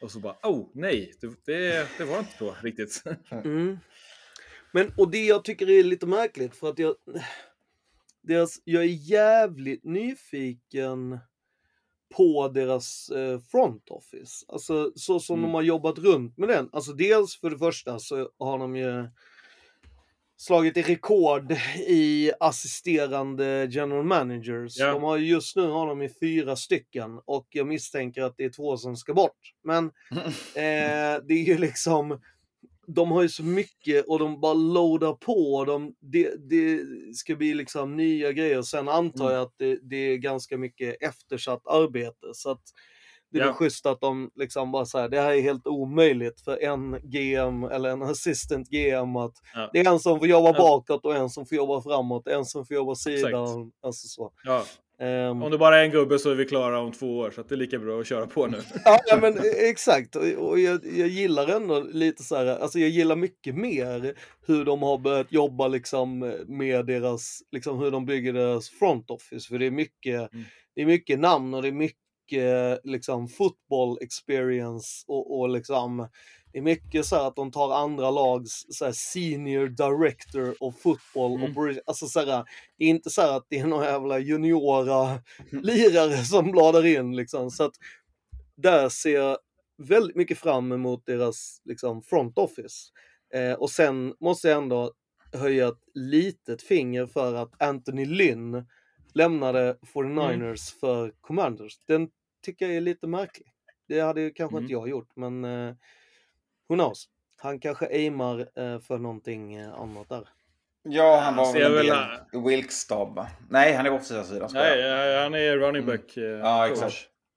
Och så bara, oh nej, det, det, det var inte så riktigt. Mm. Men, och det jag tycker är lite märkligt för att jag, deras, jag är jävligt nyfiken på deras eh, front office. Alltså så som Mm. de har jobbat runt med den. Alltså dels för det första så har de ju slagit i rekord i assisterande general managers. Ja. De har ju- just nu har de ju fyra stycken och jag misstänker att det är två som ska bort. Men eh, det är ju liksom de har ju så mycket och de bara loadar på. De, det, det ska bli liksom nya grejer. Sen antar Mm. jag att det, det är ganska mycket eftersatt arbete. Så att det är Ja. schysst att de liksom bara säger det här är helt omöjligt för en GM eller en assistant GM att Ja. det är en som får jobba Ja. bakåt och en som får jobba framåt, en som får jobba sidan. Alltså så. Ja. Ehm, Om det bara är en gubbe så är vi klara om två år, så att det är lika bra att köra på nu. Ja, men eh, exakt. Och, och jag, jag gillar ändå lite så här, alltså jag gillar mycket mer hur de har börjat jobba liksom med deras, liksom hur de bygger deras front office. För det är mycket, Mm. det är mycket namn och det är mycket liksom football experience och, och liksom det är mycket så här att de tar andra lags så här, senior director of football och Mm. bry- alltså så här, det är inte så här att det är några jävla juniora lirare som bladar in liksom. Så att där ser jag väldigt mycket fram emot deras liksom, front office. Eh, och sen måste jag ändå höja ett litet finger för att Anthony Lynn lämnade 49ers för Commanders. Den tycker jag är lite märklig. Det hade ju kanske Mm. inte jag gjort, men eh, who knows? Han kanske aimar eh, för någonting eh, annat där. Ja, han var väl en väl, del i Wilks stab, va? Nej, han är på offensiva sidan. Nej, eh, han är running Mm. back. eh, Ja, exakt.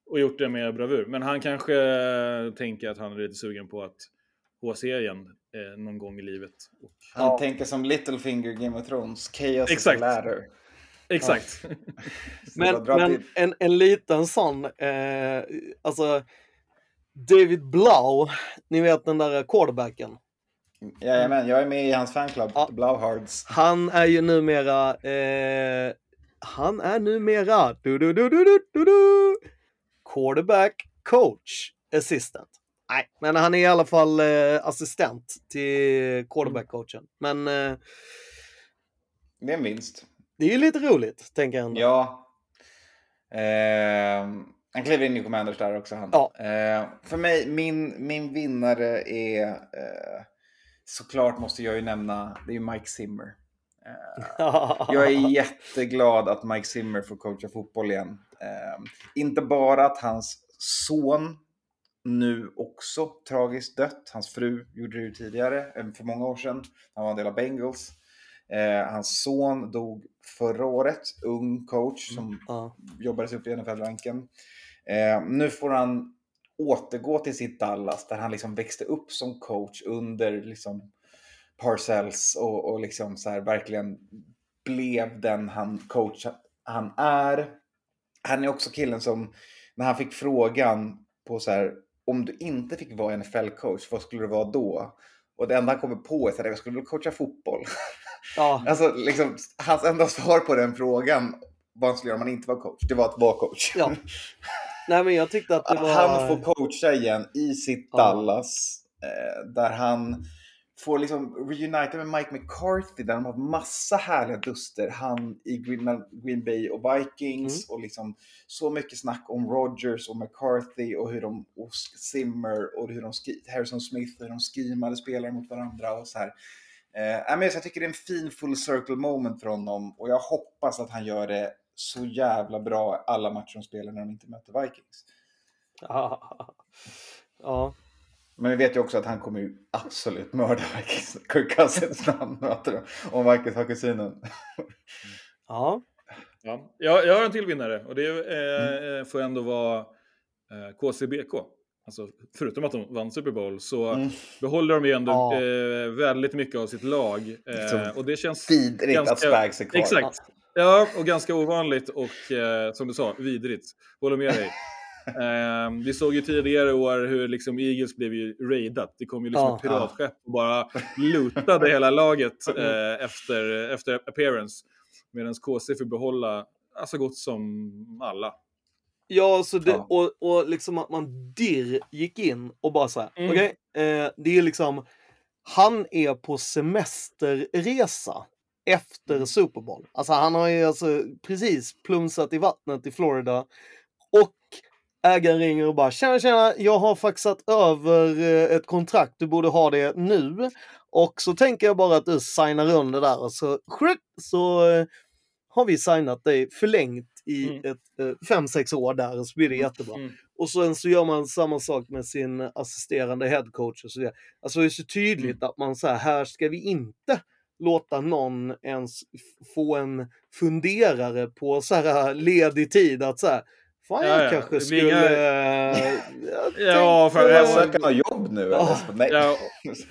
Och gjort det med bravur. Men han kanske eh, tänker att han är lite sugen på att HC igen eh, någon gång i livet. Och, Han Ja. tänker som Littlefinger Game of Thrones. Chaos is Exakt. a ladder. Exakt. Men, men en, en liten sån, eh, alltså David Blau, ni vet den där quarterbacken. Jajamän, jag är med i hans fanclub, Ja. Blauhards. Han är ju numera, eh, han är numera, du, du, du, du, du, du, du, quarterback coach assistant. Nej, men han är i alla fall eh, assistent till quarterback coachen. Men eh, Det är en vinst. Det är ju lite roligt, tänker jag ändå. Ja. Ehm, han kliver in i Commanders där också. Han. Ja. Ehm, för mig, min, min vinnare är eh, såklart måste jag ju nämna, det är Mike Zimmer. Jag är jätteglad att Mike Zimmer får coacha fotboll igen. Ehm, inte bara att hans son nu också tragiskt dött. Hans fru gjorde det ju tidigare, för många år sedan. Han var en del av Bengals. Eh, hans son dog förra året, ung coach som ja. jobbade sig upp i NFL-ranken. Eh, nu får han återgå till sitt Dallas där han liksom växte upp som coach under liksom Parcells och, och liksom så här verkligen blev den han coach han är. Han är också killen som när han fick frågan på så här om du inte fick vara NFL-coach, vad skulle du vara då? Och det enda han kommer på är att jag skulle coacha fotboll. ja. Alltså, liksom, hans enda svar på den frågan, vad han skulle göra om han inte var coach, det var att vara coach. Ja. Nej men jag tyckte att var... han får coacha igen i sitt Ja. Dallas, eh, där han får liksom reunita med Mike McCarthy där de har massa härliga duster. Han i Green, Green Bay och Vikings och liksom så mycket snack om Rodgers och McCarthy och hur de, och Zimmer och hur de, Harrison Smith och hur de schemade spelare mot varandra och så här. Eh, men jag tycker det är en fin full circle moment för honom och jag hoppas att han gör det så jävla bra alla matcher de spelar när de inte möter Vikings. ja. Men vi vet ju också att han kommer ju absolut mörda Vikings. Kirk Cousins när han möter dem. Om Vikings har kusinen. ja. Ja. Jag, jag har en till vinnare och det eh, får ändå vara eh, KCBK. Alltså, förutom att de vann Super Bowl så Mm. behåller de ju ändå Ja. eh, väldigt mycket av sitt lag. Så Eh, och det känns Vidrigt ganska- att Spags är kvar. Exakt. Ja, och ganska ovanligt och eh, som du sa, vidrigt. Håller med dig. Eh, vi såg ju tidigare år hur liksom Eagles blev ju raidat. Det kom ju liksom Ja. ett piratskepp och bara lootade hela laget eh, efter, efter appearance. Medan KC får behålla alltså gott som alla. Ja, så det, Ja. Och, och liksom att man dirr gick in och bara så här, Mm. okej, eh, det är liksom, han är på semesterresa efter Mm. Super Bowl. Alltså han har ju alltså precis plumsat i vattnet i Florida och ägaren ringer och bara tjena tjena, jag har faxat över eh, ett kontrakt, du borde ha det nu. Och så tänker jag bara att du signar under där och så, så eh, har vi signat dig förlängt i Mm. ett eh, fem, sex år där och så blir det jättebra. Mm. Och sen så gör man samma sak med sin assisterande headcoach och så vidare. Alltså det är så tydligt att man så här, här ska vi inte låta någon ens få en funderare på så här ledig tid att så här, fan jag Ja, kanske skulle... inga- eh, jag Ja, för- Jag söker något jobb nu? Så, Nej. Ja,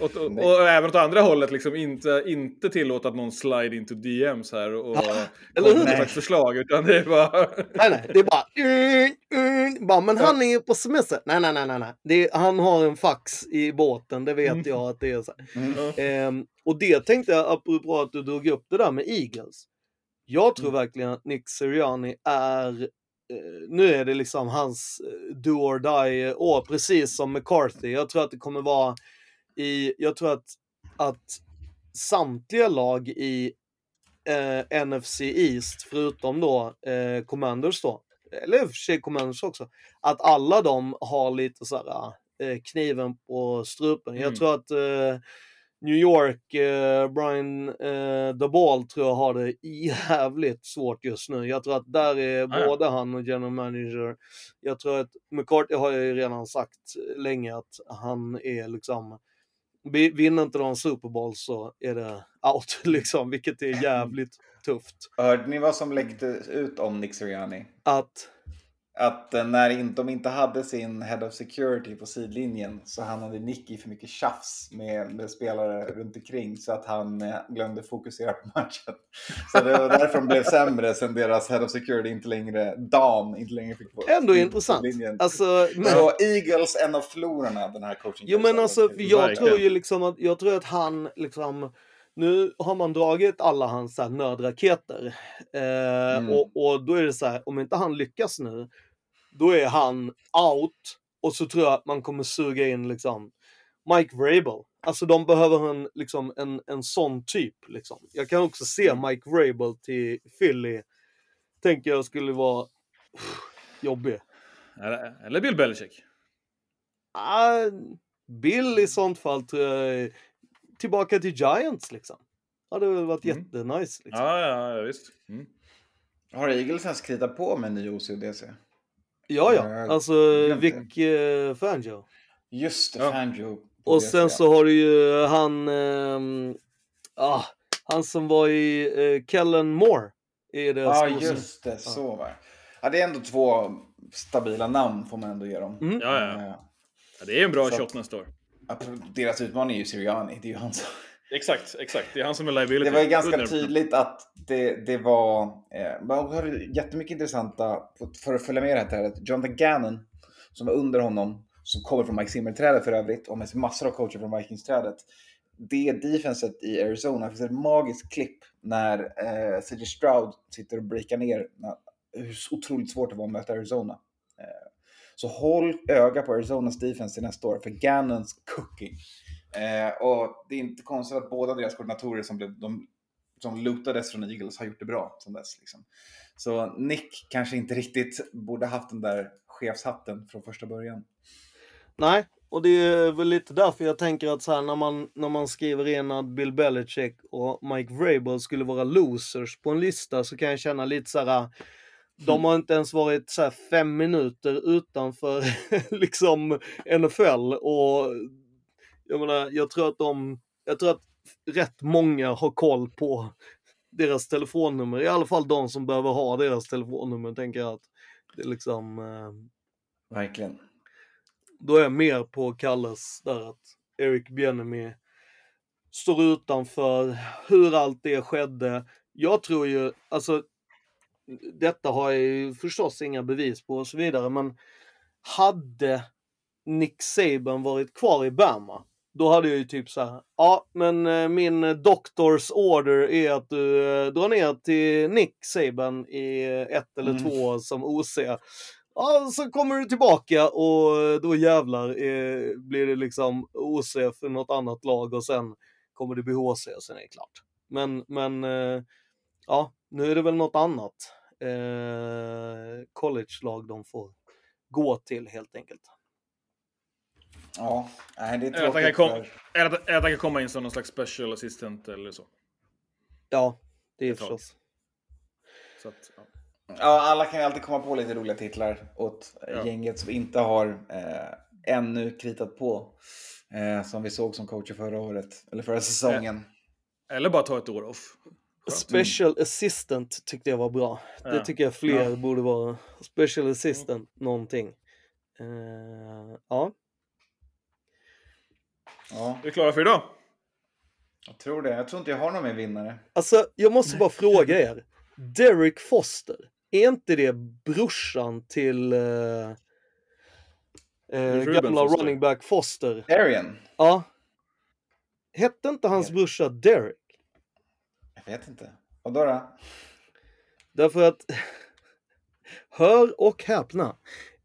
och, och, Nej. och även åt andra hållet, liksom inte, inte tillåta att någon slide into DMs här och Ja, eller hur? med ett förslag, utan det är bara... Nej, nej, det är bara... Mm, mm, bara men han är ju på semester. Nej, nej, nej, nej. nej. Det är, han har en fax i båten, det vet Mm. jag att det är så. Mm. Ehm, och det tänkte jag, apropå att du drog upp det där med Eagles. Jag tror verkligen att Nick Sirianni är, nu är det liksom hans eh, do or die år, precis som McCarthy. Jag tror att det kommer vara i, jag tror att, att samtliga lag i eh, NFC East, förutom då eh, Commanders då, eller i och för sig Commanders också, att alla de har lite så här eh, kniven på strupen. Jag Mm. tror att eh, New York, eh, Brian eh, DeBall tror jag har det jävligt svårt just nu. Jag tror att där är Ah, ja. både han och general manager. Jag tror att McCarthy har ju redan sagt länge att han är liksom vi- Vinner inte de Super Bowl så är det out liksom, vilket är jävligt tufft. Hörde ni vad som läckte ut om Nick Sirianni? Att, Att eh, när de inte hade sin Head of Security på sidlinjen så hamnade Nick i för mycket tjafs med, med spelare runt omkring så att han eh, glömde fokusera på matchen. Så det var därför de blev sämre sen deras Head of Security inte längre, Dan, inte längre fick på ändå på intressant. sidlinjen. Alltså, men, Så Eagles, en av förlorarna den här coaching jo men alltså, jag tror ju liksom att, jag tror att han liksom, nu har man dragit alla hans så här nödraketer. Eh, Mm. och, och då är det så här, om inte han lyckas nu, då är han out. Och så tror jag att man kommer suga in liksom Mike Vrabel. Alltså de behöver en, liksom, en, en sån typ. Liksom. Jag kan också se Mike Vrabel till Philly. Tänker jag skulle vara jobbig. Eller, eller Bill Belichick. Ah, Bill i sånt fall tror jag tillbaka till Giants liksom. Hade väl varit Mm. jättenice. Liksom. Ja, ja, ja visst. Mm. Har Eagles ens kritat på med en ny OCDC? Ja, ja. Jag Alltså glömde. Vic eh, Fangio. Just det, Ja. Fangio. Och sen så har du ju han, ehm, ah, han som var i eh, Kellen Moore. I deras Ja, OC. just det. Så va. Ja, det är ändå två stabila namn får man ändå ge dem. Mm. Ja, ja. Eh, ja. Det är en bra Så- shot nästa år. Deras utmaning är ju Sirianni. Det är ju han som... Exakt, exakt. Det är han som är liability. Det var ju ganska 100%. tydligt att det, det var... Eh, man har ju jättemycket intressanta, för att följa med i det här trädet. Jonathan Gannon, som var under honom, som kommer från Mike Zimmer-trädet för övrigt, och med massor av coacher från Vikings-trädet. Det defenset i Arizona, det finns ett magiskt klipp när eh, CJ Stroud sitter och breakar ner när, hur otroligt svårt det var att möta Arizona. Eh, så håll öga på Arizonas defense till nästa år, för Gannons cooking. Eh, och det är inte konstigt att båda deras koordinatorer som, blev, de, som lootades från Eagles har gjort det bra sen dess. Liksom. Så Nick kanske inte riktigt borde haft den där chefshatten från första början. Nej, och det är väl lite därför jag tänker att så här, när, man, när man skriver in att Bill Belichick och Mike Vrabel skulle vara losers på en lista så kan jag känna lite så här. De har inte ens varit så här fem minuter utanför liksom NFL och jag menar, jag tror att de, jag tror att rätt många har koll på deras telefonnummer, i alla fall de som behöver ha deras telefonnummer, tänker jag att det är liksom eh, Verkligen. då är jag mer på Kalles där att Eric Bieniemy står utanför hur allt det skedde. Jag tror ju, alltså detta har jag ju förstås inga bevis på och så vidare, men hade Nick Saban varit kvar i Bama, då hade jag ju typ så här, ja men eh, min doctors order är att du eh, drar ner till Nick Saban i eh, ett eller Mm. två som OC. Ja, så kommer du tillbaka och då jävlar eh, blir det liksom OC för något annat lag och sen kommer det bli HC och sen är det klart. Men, men eh, ja, nu är det väl något annat eh, college-lag de får gå till helt enkelt. Ja, nej, det är Eller att tråkigt. kom, för... eller att, eller att han kan komma in som någon slags special assistant eller så. Ja, det är tag. förstås. så att, ja. Ja, alla kan ju alltid komma på lite roliga titlar åt eh, Ja. gänget som inte har eh, ännu kritat på. Eh, som vi såg som coacher förra året, eller förra säsongen. Eller bara ta ett år off. Skönt. Special assistant tyckte jag var bra. Det Ja. tycker jag fler borde vara. Special assistant någonting. Eh, ja, Ja, Är vi klara för idag? jag tror det. Jag tror inte jag har någon mer vinnare. alltså jag måste bara fråga er. Derek Foster, är inte det brorsan till eh, Ruben gamla running back Foster? Arian? Ja. Hette inte hans brorsa Derek? Jag vet inte. Vadå då? Därför att, hör och häpna,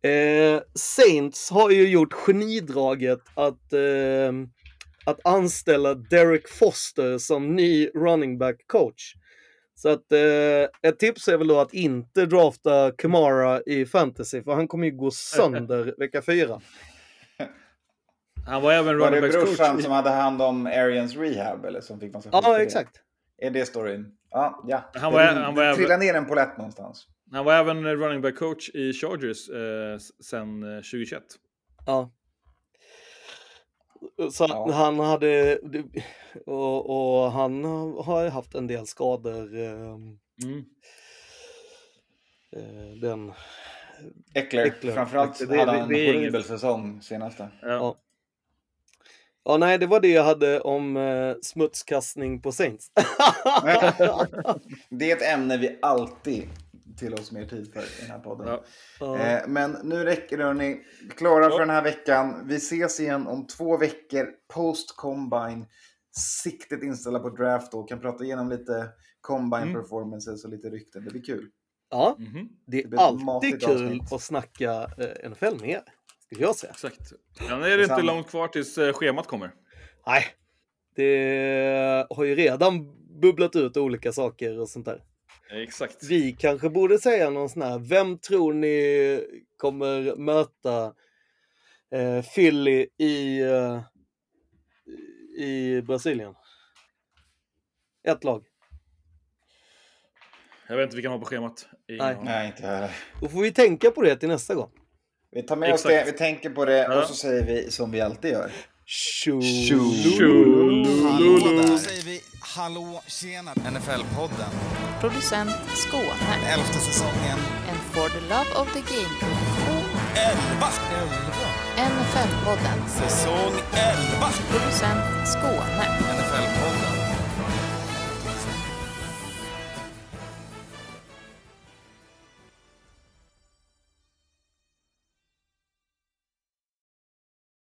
eh, Saints har ju gjort genidraget att, eh, att anställa Derek Foster som ny running back coach. Så att eh, ett tips är väl då att inte drafta Kamara i fantasy, för han kommer ju gå sönder vecka fyra. Han var även Var running det backs brorsan coach. i- som hade hand om Arians rehab eller som fick massa Ja, det? exakt. Är det storyn? Ja, ja. Han var- det han var trillar ner en polett någonstans. Han var även running back coach i Chargers eh, sen eh, 2021. Ja. Så Ja. han hade, och, och han har ju haft en del skador. Eh, Mm. eh, den, Eckler. Eckler. Framförallt Det- hade han en horribel säsong senaste. Ja. Ja. ja nej det var det jag hade om eh, smutskastning på Saints. Det är ett ämne vi alltid till oss mer tid för i den här podden. Ja. Ja. Eh, men nu räcker det hörni. Klara för den här veckan. Vi ses igen om två veckor post combine. Siktet inställda på draft och kan prata igenom lite combine Mm. performances och lite rykten. Det blir kul. ja, Mhm. det blir är ett alltid kul avsnitt. att snacka eh, NFL med er. Skulle jag säga. Exakt. Ja, nu är det inte långt kvar tills eh, schemat kommer. Nej, det har ju redan bubblat ut olika saker och sånt där. Exakt. Vi kanske borde säga någon sån här, vem tror ni kommer möta eh, Philly i, eh, i Brasilien? Ett lag. Jag vet inte vilka han har på schemat. Ingen Nej. aning. Nej, inte heller. Då får vi tänka på det till nästa gång. Vi tar med oss Exakt. det, vi tänker på det Ja. och så säger vi som vi alltid gör. Tjo! Hallå. Då säger vi hallå, tjena, NFL-podden. Producent Skåne. Elfte säsongen. En For the Love of the Game-produktion. 11! 11. NFL-podden. Säsong 11! Producent Skåne. NFL-podden.